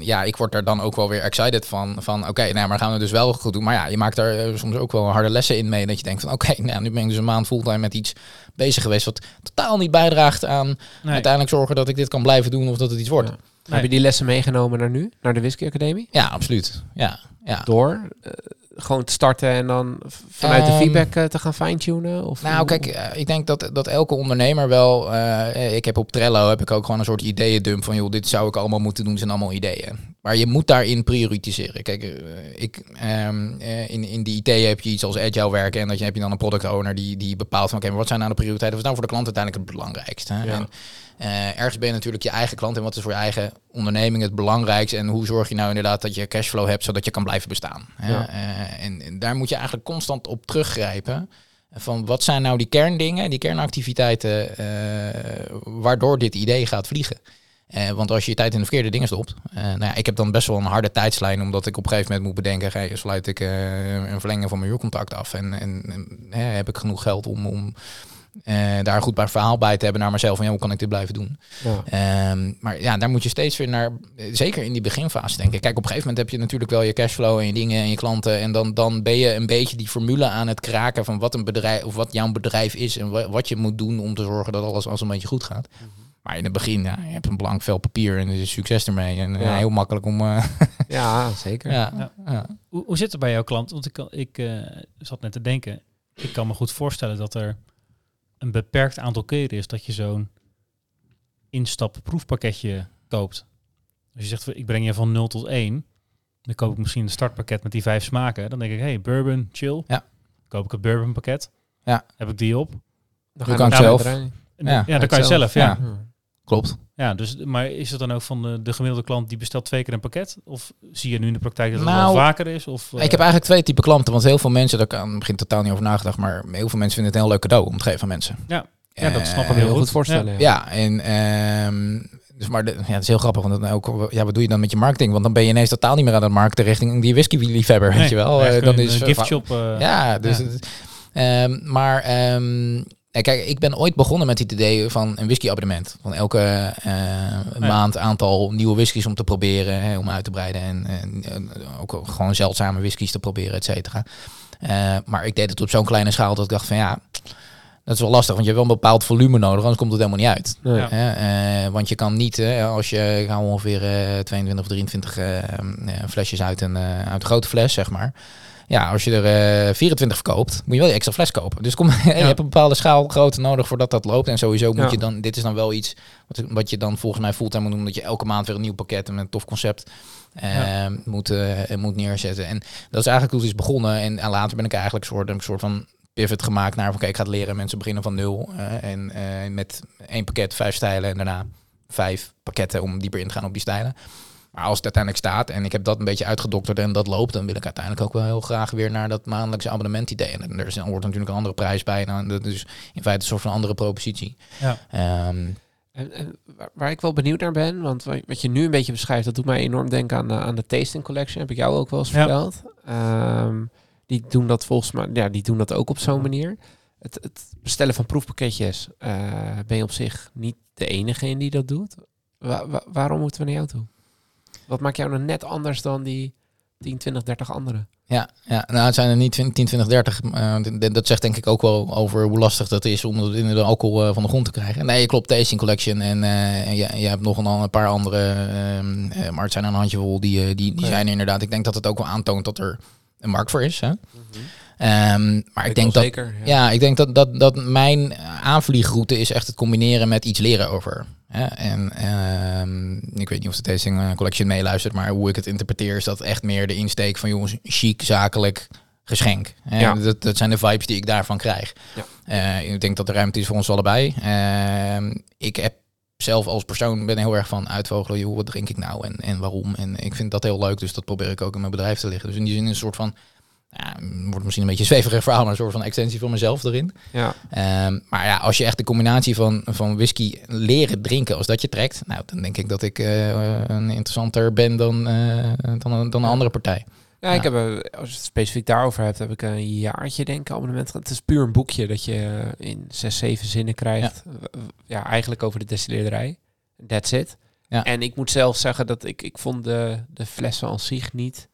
ja, ik word daar dan ook wel weer excited van. Van oké, nou, maar gaan we dus wel goed doen. Maar ja, je maakt er eh, soms ook wel harde lessen in mee. Dat je denkt van oké, nou, nu ben ik dus een maand fulltime met iets bezig geweest. Wat totaal niet bijdraagt aan Nee. uiteindelijk zorgen dat ik dit kan blijven doen of dat het iets wordt. Ja. Ja, Heb je die lessen meegenomen naar nu? Naar de Whisky Academie? absoluut. Ja, ja. Door? eh, gewoon te starten en dan vanuit de Ehm, feedback eh, te gaan fine-tunen? Of Nou, kijk, eh, ik denk dat, dat elke ondernemer wel. eh, ik heb op Trello heb ik ook gewoon een soort ideeëndump van joh, dit zou ik allemaal moeten doen, zijn allemaal ideeën. Maar je moet daarin prioritiseren. Kijk, ik, ehm, eh, in, in die IT heb je iets als agile werken en dat je, heb je dan een product owner die, die bepaalt van oké, maar wat zijn nou de prioriteiten? Wat is nou voor de klant uiteindelijk het belangrijkste? Ja. En, eh, ergens ben je natuurlijk je eigen klant en wat is voor je eigen onderneming het belangrijkste en hoe zorg je nou inderdaad dat je cashflow hebt zodat je kan blijven bestaan. hè? Ja. Eh, en, en daar moet je eigenlijk constant op teruggrijpen. Van wat zijn nou die kerndingen, die kernactiviteiten, eh, waardoor dit idee gaat vliegen. Want als je je tijd in de verkeerde dingen stopt. nou ja, ik heb dan best wel een harde tijdslijn, omdat ik op een gegeven moment moet bedenken: hey, sluit ik een verlenging van mijn huurcontract af? En, en, heb ik genoeg geld om, om eh, daar een goed bij verhaal bij te hebben naar mezelf? Van ja, hoe kan ik dit blijven doen? Ja. Ehm, maar ja, daar moet je steeds weer naar, eh, zeker in die beginfase denken. Kijk, op een gegeven moment heb je natuurlijk wel je cashflow en je dingen en je klanten. En dan, dan ben je een beetje die formule aan het kraken van wat een bedrijf of wat jouw bedrijf is en wa- wat je moet doen om te zorgen dat alles als een beetje goed gaat. Maar in het begin, ja, je hebt een blank vel papier en er is succes ermee. En eh, Ja. heel makkelijk om. eh, ja, zeker. ja, Ja. ja. Hoe, hoe zit het bij jouw klant? Want ik, ik eh, zat net te denken. Ik kan me goed voorstellen dat er een beperkt aantal keren is dat je zo'n instapproefpakketje koopt. Als je zegt, ik breng je van 0 tot 1. Dan koop ik misschien een startpakket met die vijf smaken. Dan denk ik, hey, bourbon, chill. Ja. Koop ik het bourbon pakket. Ja. Heb ik die op. Dan je kan zelf. Ja, dan- ja, dan kan je zelf. zelf, ja. Ja. Klopt. Ja, dus, maar is het dan ook van de, de gemiddelde klant die bestelt twee keer een pakket? Of zie je nu in de praktijk dat het Nou, wel vaker is? Of, eh, Ik heb eigenlijk twee typen klanten. Want heel veel mensen, daar kan begin totaal niet over nagedacht. Maar heel veel mensen vinden het een heel leuk cadeau om te geven aan mensen. Ja. Ja, dat snap ik Eh, heel Heel goed. goed voorstellen. Ja. Ja, en ehm, dus maar de, ja, het is heel grappig, want dan ook, ja, wat doe je dan met je marketing? Want dan ben je ineens totaal niet meer aan het markten richting die whisky-liefhebber, weet Nee, je wel? Eh, dan is een gift shop. eh, ja, dus ja. Het, ehm, maar ehm, ja, kijk, ik ben ooit begonnen met het idee van een whisky-abonnement. Van elke eh, maand aantal nieuwe whiskies om te proberen, hè, om uit te breiden en, en, eh, ook gewoon zeldzame whiskies te proberen, et cetera. Eh, maar ik deed het op zo'n kleine schaal dat ik dacht van ja, dat is wel lastig, want je hebt wel een bepaald volume nodig, anders komt het helemaal niet uit. Nee. Ja. Hè, eh, want je kan niet, hè, als je ik ongeveer eh, 22 of 23 eh, eh, flesjes uit een, eh, uit een grote fles, zeg maar. Ja, als je er eh 24 verkoopt, moet je wel die extra fles kopen. Dus kom, je hebt een bepaalde schaalgrootte nodig voordat dat loopt. En sowieso moet Ja. je dan, dit is dan wel iets wat, wat je dan volgens mij fulltime moet doen, dat je elke maand weer een nieuw pakket met een tof concept eh, Ja. moet, eh, moet neerzetten. En dat is eigenlijk hoe het is begonnen. En, en later ben ik eigenlijk een soort, een soort van pivot gemaakt naar van kijk, ik ga het leren. Mensen beginnen van nul. en met één pakket, vijf stijlen en daarna vijf pakketten om dieper in te gaan op die stijlen. Maar als het uiteindelijk staat en ik heb dat een beetje uitgedokterd en dat loopt, dan wil ik uiteindelijk ook wel heel graag weer naar dat maandelijkse abonnement idee. En er is, dan wordt natuurlijk een andere prijs bij. Nou, dat is in feite een soort van andere propositie. Ja. Ehm, En, en waar, waar ik wel benieuwd naar ben, want wat, wat je nu een beetje beschrijft, dat doet mij enorm denken aan de, aan de Tasting Collection. Heb ik jou ook wel eens Ja. verteld. Ehm, die doen dat volgens mij, ja, die doen dat ook op zo'n manier. Het, het bestellen van proefpakketjes eh, ben je op zich niet de enige in die dat doet. Wa- wa- waarom moeten we naar jou toe? Wat maakt jou nou net anders dan die 10, 20, 30 anderen? Ja, ja, nou het zijn er niet 20, 10, 20, 30. eh, d- dat zegt denk ik ook wel over hoe lastig dat is om de alcohol eh, van de grond te krijgen. Nee, klopt, Tasting Collection en, en je, je hebt nog een, een paar andere, ehm, eh, maar het zijn er een handjevol die, die, die zijn er inderdaad. Ik denk dat het ook wel aantoont dat er een markt voor is. Hè? Ehm, maar ik denk dat, zeker. ja, ik denk dat, dat, dat mijn aanvliegroute is echt het combineren met iets leren over. En ehm, ik weet niet of de Tasting eh, Collection meeluistert, maar hoe ik het interpreteer is dat echt meer de insteek van jongens, chic, zakelijk, geschenk. Ja. Dat, dat zijn de vibes die ik daarvan krijg. Ja. Eh, ik denk dat er ruimte is voor ons allebei. Ehm, ik heb zelf als persoon ben heel erg van uitvogelen, joh, wat drink ik nou en, en waarom. En ik vind dat heel leuk, dus dat probeer ik ook in mijn bedrijf te liggen. Dus in die zin een soort van, ja, wordt misschien een beetje een zweverig verhaal, maar een soort van extensie van mezelf erin. Ja. Ehm, maar ja, als je echt de combinatie van, van whisky leren drinken, als dat je trekt, nou, dan denk ik dat ik eh, een interessanter ben dan, eh, dan, een- dan een andere partij. Ja, ik heb, eh, als je het specifiek daarover hebt, heb ik een jaartje denk ik abonnement. Het is puur een boekje dat je eh, in zes, zeven zinnen krijgt. Ja, ja eigenlijk over de destilleerderij. That's it. Ja. En ik moet zelf zeggen dat ik, ik vond de, de flessen aan zich niet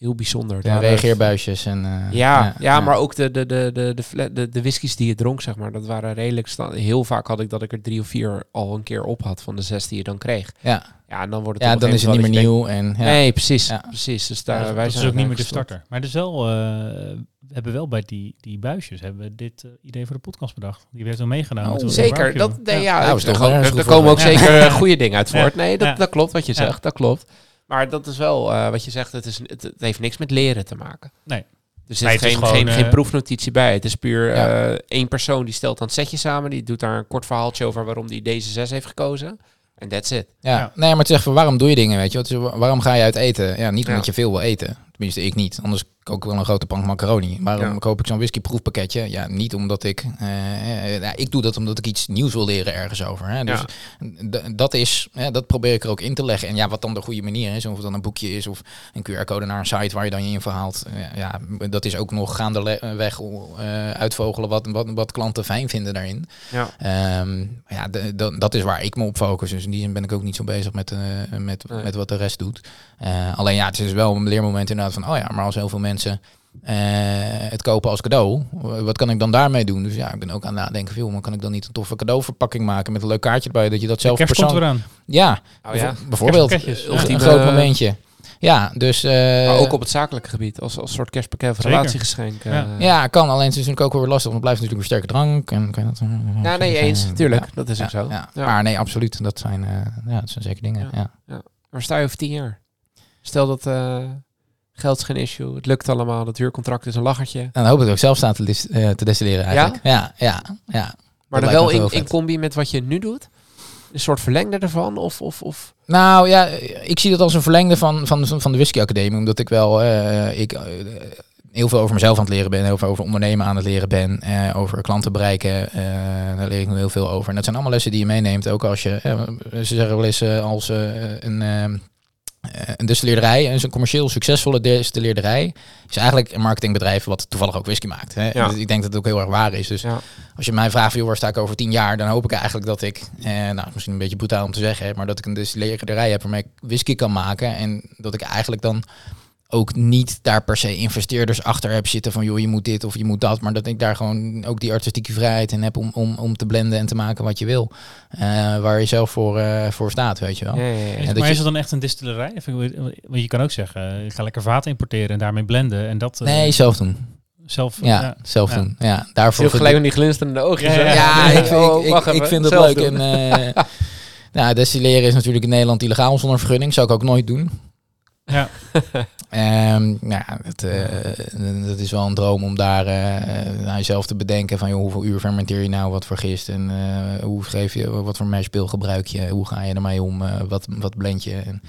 heel bijzonder. Ja, waren- reageerbuisjes en... eh, Ja, ja, maar ook de, de, de, de, de, de, de whiskies die je dronk, zeg maar, dat waren redelijk... sta- Heel vaak had ik dat ik er drie of vier al een keer op had van de zes die je dan kreeg. Ja, Ja, en dan wordt het ja dan is het niet meer nieuw. En, ja. Nee, precies. Ja. precies. Dus Ja, daar, dat, wij dat is zijn ook niet meer de gestopt. starter. Maar dus wel, eh, we hebben wel bij die, die buisjes hebben we dit eh, idee voor de podcast bedacht. Die werd toen meegenomen. Oh, Zeker, dat, nee, ja, Nou, is toch er, er- er komen ook. Ja. zeker eh, goede dingen uit Ja. voort. Nee, dat, Ja. dat klopt wat je Ja. zegt, dat klopt. Maar dat is wel eh, wat je zegt, het, is, het, het heeft niks met leren te maken. Nee. Er zit geen, gewoon, geen, geen eh, proefnotitie bij. Het is puur Ja. eh, één persoon die stelt dan het setje samen. Die doet daar een kort verhaaltje over waarom die deze zes heeft gekozen. En that's it. Ja. Ja. nee, maar het zegt van waarom doe je dingen, weet je? Waarom ga je uit eten? Ja, niet Ja. omdat je veel wil eten. Tenminste, ik niet. Anders kook ik wel een grote pan macaroni. Waarom Ja. koop ik zo'n whisky proefpakketje? Ja, niet omdat ik... eh, eh, ja, ik doe dat omdat ik iets nieuws wil leren ergens over. Hè? Dus dat is... hè, dat probeer ik er ook in te leggen. En ja, wat dan de goede manier is. Of het dan een boekje is of een QR-code naar een site waar je dan je info haalt. Ja, ja, dat is ook nog gaandeweg uh, uitvogelen wat, wat, wat klanten fijn vinden daarin. Ja. Ehm, ja, dat is waar ik me op focus. Dus in die zin ben ik ook niet zo bezig met, eh, met, Nee. met wat de rest doet. Eh, alleen ja, het is wel een leermoment inderdaad van, oh ja, maar als heel veel mensen eh, het kopen als cadeau, wat kan ik dan daarmee doen? Dus ja, ik ben ook aan het nadenken, veel, maar kan ik dan niet een toffe cadeauverpakking maken met een leuk kaartje erbij, dat je dat zelf persoonlijk... eraan. Ja, Oh ja. bijvo- bijvoorbeeld. Of Ja. een groot momentje. Ja, dus... eh, Maar ook op het zakelijke gebied. Als, als soort kerstpakket of relatiegeschenk. eh. Ja. Ja, kan. Alleen het is natuurlijk ook weer lastig, want het blijft natuurlijk weer sterke drank. En kan je dat, eh, Ja, nee, eh, eens. ja. Tuurlijk, dat is Ja, ook zo. ja. Ja. Maar nee, absoluut. Dat zijn, eh, ja, dat zijn zeker dingen. Ja. Ja. Waar sta je over tien jaar? Stel dat eh, geld is geen issue. Het lukt allemaal. Het huurcontract is een lachertje. En dan hoop ik dat ik zelf sta te, dis- eh, te destilleren eigenlijk. Ja, ja, ja. Maar dan wel in, in combi met wat je nu doet? Een soort verlengde ervan? Of, of, of... Nou ja, ik zie dat als een verlengde van, van, van de Whisky Academie. Omdat ik wel eh, ik, eh, heel veel over mezelf aan het leren ben. Heel veel over ondernemen aan het leren ben. eh, over klanten bereiken. eh, daar leer ik nu heel veel over. En dat zijn allemaal lessen die je meeneemt. Ook als je, eh, ze zeggen wel eens als een... eh, een destilleerderij, een commercieel succesvolle destilleerderij, is eigenlijk een marketingbedrijf wat toevallig ook whisky maakt. Hè? Ja. Dus ik denk dat het ook heel erg waar is. Dus Ja. als je mij vraagt, joh, waar sta ik over tien jaar, dan hoop ik eigenlijk dat ik, eh, nou, misschien een beetje brutaal om te zeggen, maar dat ik een destilleerderij heb waarmee ik whisky kan maken en dat ik eigenlijk dan ook niet daar per se investeerders achter heb zitten van joh, je moet dit of je moet dat, maar dat ik daar gewoon ook die artistieke vrijheid in heb om, om, om te blenden en te maken wat je wil. Eh, waar je zelf voor, eh, voor staat, weet je wel. Ja, ja, ja. Is- dat maar je- is het dan echt een distillerij? Want je kan ook zeggen, ik ga lekker vaten importeren en daarmee blenden. En dat eh, Nee, zelf doen. zelf... Ja, ja. zelf doen. Ja, daarvoor Heel gelijk met die glinsterende oogjes. Ja, hè? Ja, Ja, ik, vind, Oh, ik, vind het leuk. doen. En, eh, nou, destilleren is natuurlijk in Nederland illegaal zonder vergunning. Zou ik ook nooit doen. Ja. Ehm, nou, het, eh, dat is wel een droom om daar aan jezelf te bedenken van joh, hoeveel uur fermenteer je nou, wat voor gist en eh, hoe geef je, wat voor meshpil gebruik je, hoe ga je ermee om, wat, wat blend je? En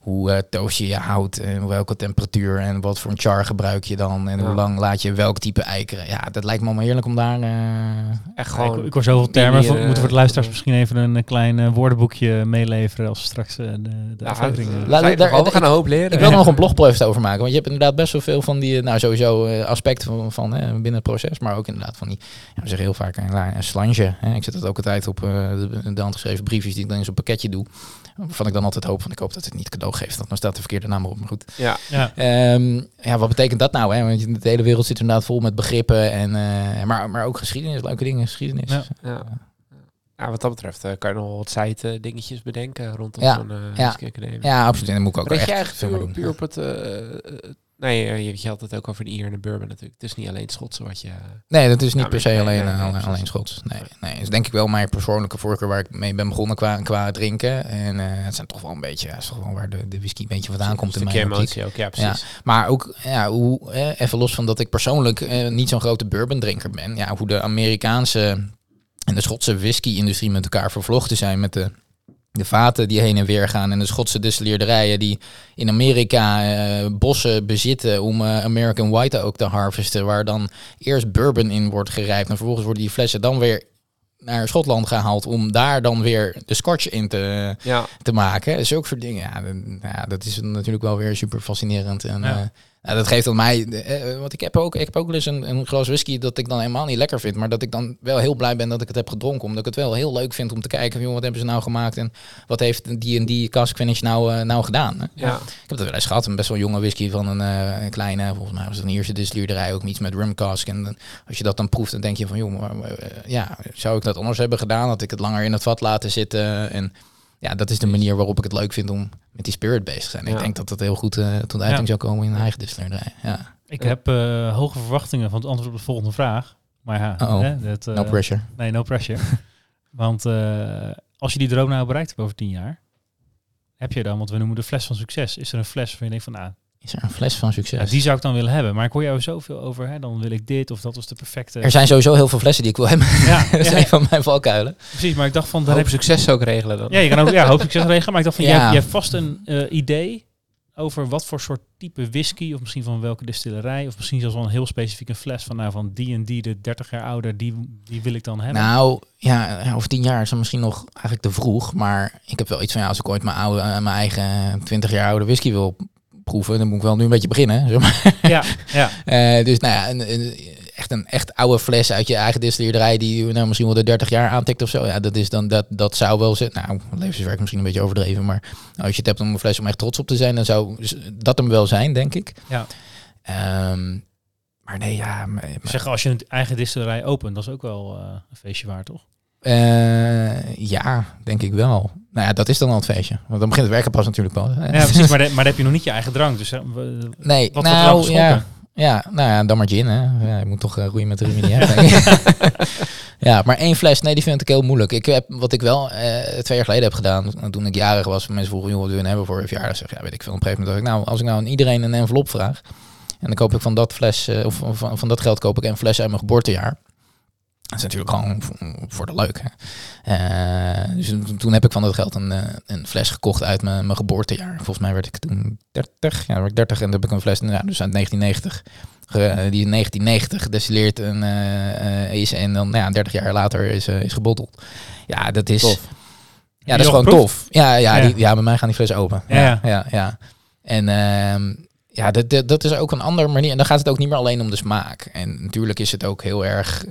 hoe eh toast je je hout en welke temperatuur en wat voor een char gebruik je dan en Ja. hoe lang laat je welk type eikeren. Ja, dat lijkt me allemaal heerlijk om daar... eh, Echt Ja, gewoon... ik, ik hoor zoveel termen. eh, moeten voor de luisteraars misschien even een eh, klein eh, woordenboekje meeleveren als we straks eh, de, de Ja, aflevering... eh, eh, Laat- daar- we gaan een hoop leren. Ik wil er nog een blogpost over maken. Want je hebt inderdaad best wel veel van die, nou sowieso eh, aspecten van, van eh, binnen het proces. Maar ook inderdaad van die, ja, we zeggen heel vaak een, een slange. Hè. Ik zet dat ook altijd op eh, de, de handgeschreven briefjes die ik dan in zo'n pakketje doe. Waarvan ik dan altijd hoop van ik hoop dat het niet cadeau geeft. Want dan staat de verkeerde naam erop. Maar goed. Ja. ja. Ehm, ja, wat betekent dat nou? Hè? Want je- de hele wereld zit inderdaad vol met begrippen. En, eh, maar, maar ook geschiedenis, leuke dingen, geschiedenis. Ja. Ja. Ja, wat dat betreft eh, kan je nog wat site dingetjes bedenken rondom Ja, zo'n eh ja. Ja, absoluut. En dan moet ik ook echt je eigenlijk veel meer puur, doen. puur op het, Nee, eh, je, je had het ook over de Ier en de bourbon natuurlijk. Het is niet alleen het Schotse wat je... Nee, dat is niet per se alleen, nee, nee, alleen, Schots. Nee, nee, dat is denk ik wel mijn persoonlijke voorkeur waar ik mee ben begonnen qua, qua drinken. En eh, het zijn toch wel een beetje, is toch wel waar de, de whisky een beetje vandaan komt in Een mijn emotie ook, ja precies. Maar ook, ja, hoe, eh, even los van dat ik persoonlijk eh, niet zo'n grote bourbon-drinker ben. Ja, hoe de Amerikaanse en de Schotse whisky-industrie met elkaar vervlochten zijn. Met de, de vaten die heen en weer gaan. En de Schotse distilleerderijen die in Amerika eh, bossen bezitten om eh, American White ook te harvesten. Waar dan eerst bourbon in wordt gerijpt. En vervolgens worden die flessen dan weer naar Schotland gehaald om daar dan weer de scotch in te, Ja, te maken. Zulke soort dingen. Ja, ja, dat is natuurlijk wel weer super fascinerend. En Ja. Eh, nou, dat geeft aan mij. eh, want ik heb ook, ik heb ook wel eens een, een glas whisky dat ik dan helemaal niet lekker vind. Maar dat ik dan wel heel blij ben dat ik het heb gedronken. Omdat ik het wel heel leuk vind om te kijken. van, Joh, wat hebben ze nou gemaakt? En wat heeft die en die cask finish nou, eh, nou gedaan? hè? ja. Ik heb dat wel eens gehad. Een best wel jonge whisky van een, eh, een kleine. Volgens mij was het een Ierse distilleerderij. Ook iets met rum cask. En als je dat dan proeft, dan denk je van... joh, maar, eh, ja, zou ik dat anders hebben gedaan? Had ik het langer in het vat laten zitten? En ja, dat is de manier waarop ik het leuk vind om met die spirit bezig te zijn. Ik denk dat dat heel goed eh, tot uiting Ja. zou komen in een eigen distilleerderij. Ja. Ik Ja. heb eh, hoge verwachtingen van het antwoord op de volgende vraag. Maar ja, hè, dat, eh, No pressure. Nee, no pressure. Want eh, als je die droom nou bereikt hebt over tien jaar, heb je dan, want we noemen de fles van succes, is er een fles waarvan je denkt van, nou, Is er een fles van succes? ja, die zou ik dan willen hebben. Maar ik hoor jou zoveel over, hè, dan wil ik dit of dat was de perfecte. Er zijn sowieso heel veel flessen die ik wil hebben. ja, dat ja, een van mijn valkuilen. precies. Maar ik dacht van, daar Hoop heb succes ook regelen dan. Ja, je kan ook ja, hoop succes regelen. Maar ik dacht van, jij hebt vast een eh, idee over wat voor soort type whisky, of misschien van welke distillerij, of misschien zelfs wel een heel specifieke fles van, nou, van die en die, de 30 jaar ouder, die, die wil ik dan hebben. Nou, ja, over tien jaar is dat misschien nog eigenlijk te vroeg. Maar ik heb wel iets van, ja, als ik ooit mijn, oude, eh, mijn eigen 20 jaar oude whisky wil proeven, dan moet ik wel nu een beetje beginnen. Zeg maar. ja, ja, Eh, dus nou ja, een, een- echt een echt oude fles uit je eigen distilleerderij die nou, misschien wel de 30 jaar aantikt of zo. Ja, dat is dan dat, dat zou wel zijn. Nou, levenswerk misschien een beetje overdreven, maar als je het hebt om een fles om echt trots op te zijn, dan zou dat hem wel zijn, denk ik. Ja. Ehm, maar nee, ja. maar- zeg, als je een eigen distillerij opent, dat is ook wel eh, een feestje waard, toch? Eh, ja, denk ik wel. Nou ja, dat is dan al het feestje. Want dan begint het werken pas natuurlijk pas. Ja, precies. Maar, de- maar dan heb je nog niet je eigen drank. Dus Nee, wat nou ja, ja, nou ja, dan maar gin. Hè. Ja, je moet toch eh, roeien met de ik. ja, maar één fles, nee, die vind ik heel moeilijk. Ik heb, wat ik wel eh, twee jaar geleden heb gedaan, toen ik jarig was, mensen vroegen, joh, wat wil je nou hebben voor een verjaardag? Zeg, ja, weet ik veel. Op een gegeven moment dacht ik, nou, als ik nou aan iedereen een envelop vraag, en dan koop ik van dat fles, eh, of van, van dat geld koop ik een fles uit mijn geboortejaar. Dat is natuurlijk gewoon voor, de leuk. Hè. Eh, dus toen- heb ik van dat geld een, eh, een fles gekocht uit mijn, mijn geboortejaar. Volgens mij werd ik toen 30. Ja, werd ik 30 en toen heb ik een fles, nou, dus uit 1990. ge- eh, die in 1990 gedestilleerd en, eh, eh, is en dan nou ja, 30 jaar later is, eh, is gebotteld. Ja, dat is, Tof. ja, dat is gewoon tof. Ja, ja, Ja. Die, ja, bij mij gaan die flessen open. Ja, Ja, ja. ja, ja. En ehm, ja, dat, dat, dat is ook een andere manier. En dan gaat het ook niet meer alleen om de smaak. En natuurlijk is het ook heel erg,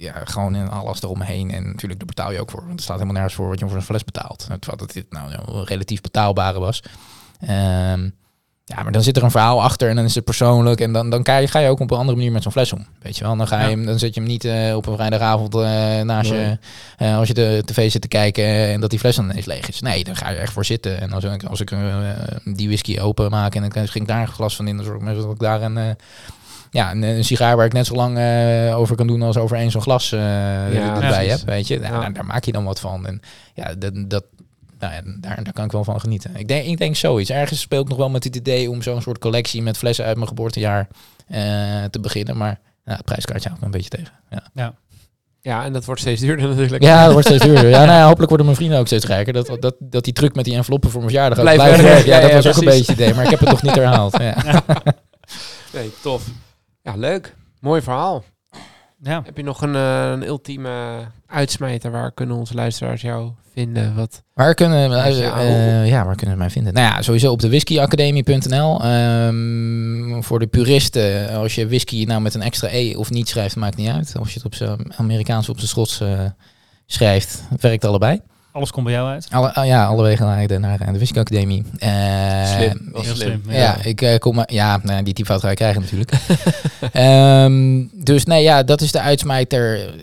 ja, gewoon in alles eromheen. En natuurlijk, daar betaal je ook voor. Want er staat helemaal nergens voor wat je voor een fles betaalt. Terwijl dat dit nou ja, een relatief betaalbare was. Ehm, ja, maar dan zit er een verhaal achter en dan is het persoonlijk. En dan, dan ga, je, ga je ook op een andere manier met zo'n fles om. Weet je wel, dan, ga je Ja. hem, dan zet je hem niet eh, op een vrijdagavond eh, naast Nee. je eh, als je de tv zit te kijken en dat die fles dan ineens leeg is. Nee, dan ga je er echt voor zitten. En als ik, als ik die whisky openmaak en dan ging ik daar een glas van in, dan zorg ik dat ik daar een, ja, een, een sigaar waar ik net zo lang eh, over kan doen als over één zo'n glas eh erbij heb. Weet je, ja, Ja. daar, daar maak je dan wat van. En ja, dat, dat, nou ja, daar, daar kan ik wel van genieten. Ik denk, ik denk zoiets. Ergens speel ik nog wel met het idee om zo'n soort collectie met flessen uit mijn geboortejaar eh, te beginnen. Maar ja, het prijskaartje houdt me een beetje tegen. Ja. Ja, en dat wordt steeds duurder natuurlijk. Ja, dat wordt steeds duurder. Ja, nou ja, hopelijk worden mijn vrienden ook steeds rijker. Dat, dat, dat die truc met die enveloppen voor mijn verjaardag Blijft. Ja, Ja, dat ja, was ook een beetje het idee, maar ik heb het nog niet herhaald. Ja. Nee, tof. Ja, leuk. Mooi verhaal. Ja. Heb je nog een, eh, een ultieme uitsmijter? Waar kunnen onze luisteraars jou vinden? Wat? Waar kunnen, eh, eh, ja, waar kunnen ze mij vinden? Nou ja, sowieso op de whiskyacademie.nl. Ehm, voor de puristen, als je whisky nou met een extra E of niet schrijft, maakt niet uit. Als je het op zijn Amerikaans of op zijn Schots eh, schrijft, het werkt allebei. Alles komt bij jou uit. Alle, ah, ja, alle wegen naar de, naar de. Eh, Slim, slim. Ja, ik eh, kom maar. Ja, nou, die typfout ga ik krijgen natuurlijk. Ehm, dus nee, ja, dat is de uitsmijter.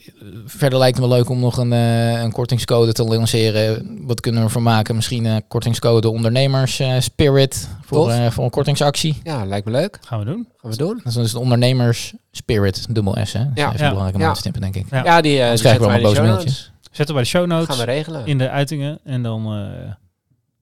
Verder lijkt het me leuk om nog een, eh, een kortingscode te lanceren. Wat kunnen we ervan maken? Misschien een kortingscode ondernemers spirit voor, voor een kortingsactie. Ja, lijkt me leuk. Gaan we doen. Gaan we doen. Dat is dus de ondernemers spirit, dubbel S hè. Dat is Ja. even Ja. belangrijk om Ja. aan te stippen denk ik. Ja. Ja, die, eh die Anders krijgen we allemaal boze mailtjes. Zetten we bij de show notes. Gaan we regelen. in de uitingen. En dan eh,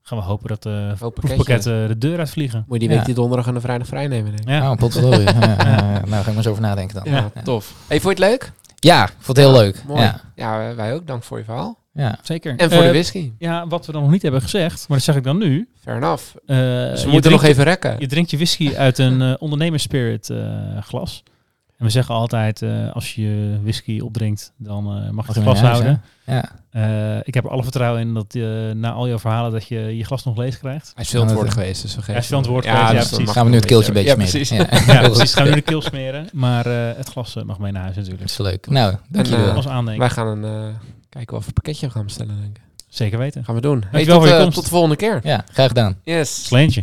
gaan we hopen dat de Hoop proefpakketten de deur uitvliegen. Moet je die Ja. week die donderdag en de vrijdag vrij nemen, denk ik. Ja. Oh, potverdorie. ja, nou, ga ik maar eens over nadenken dan. Ja, Ja, tof. Hey, vond je het leuk? Ja, ik vond het heel Ja, leuk. Mooi. Ja, Ja, wij ook. Dank voor je verhaal. ja. Zeker. En voor de Eh, whisky. Ja, wat we dan nog niet hebben gezegd, maar dat zeg ik dan nu. Fair enough. Eh, Dus we moeten nog even rekken. Je drinkt je whisky uit een eh ondernemerspirit eh, glas. En we zeggen altijd, eh, als je whisky opdrinkt, dan eh, mag je het glas houden. Ja. Eh, ik heb er alle vertrouwen in dat je na al jouw verhalen dat je je glas nog leeg krijgt. Hij is veel aan het Ja, woord geweest, dus we Hij is veel aan het woord Ja, geweest, ja, dus dan precies. Gaan we nu het keeltje een beetje Ja, smeren. precies. Ja, precies. Gaan we nu de keel smeren. Maar eh, het glas mag mee naar huis natuurlijk. Dat is leuk. Nou, En, dankjewel. Als aandenken. Wij gaan een, eh, kijken wat voor pakketje we gaan bestellen, denk ik. Zeker weten. Gaan we doen. Hey, tot, voor je komst. tot de volgende keer. ja, graag gedaan. Yes. Sleentje.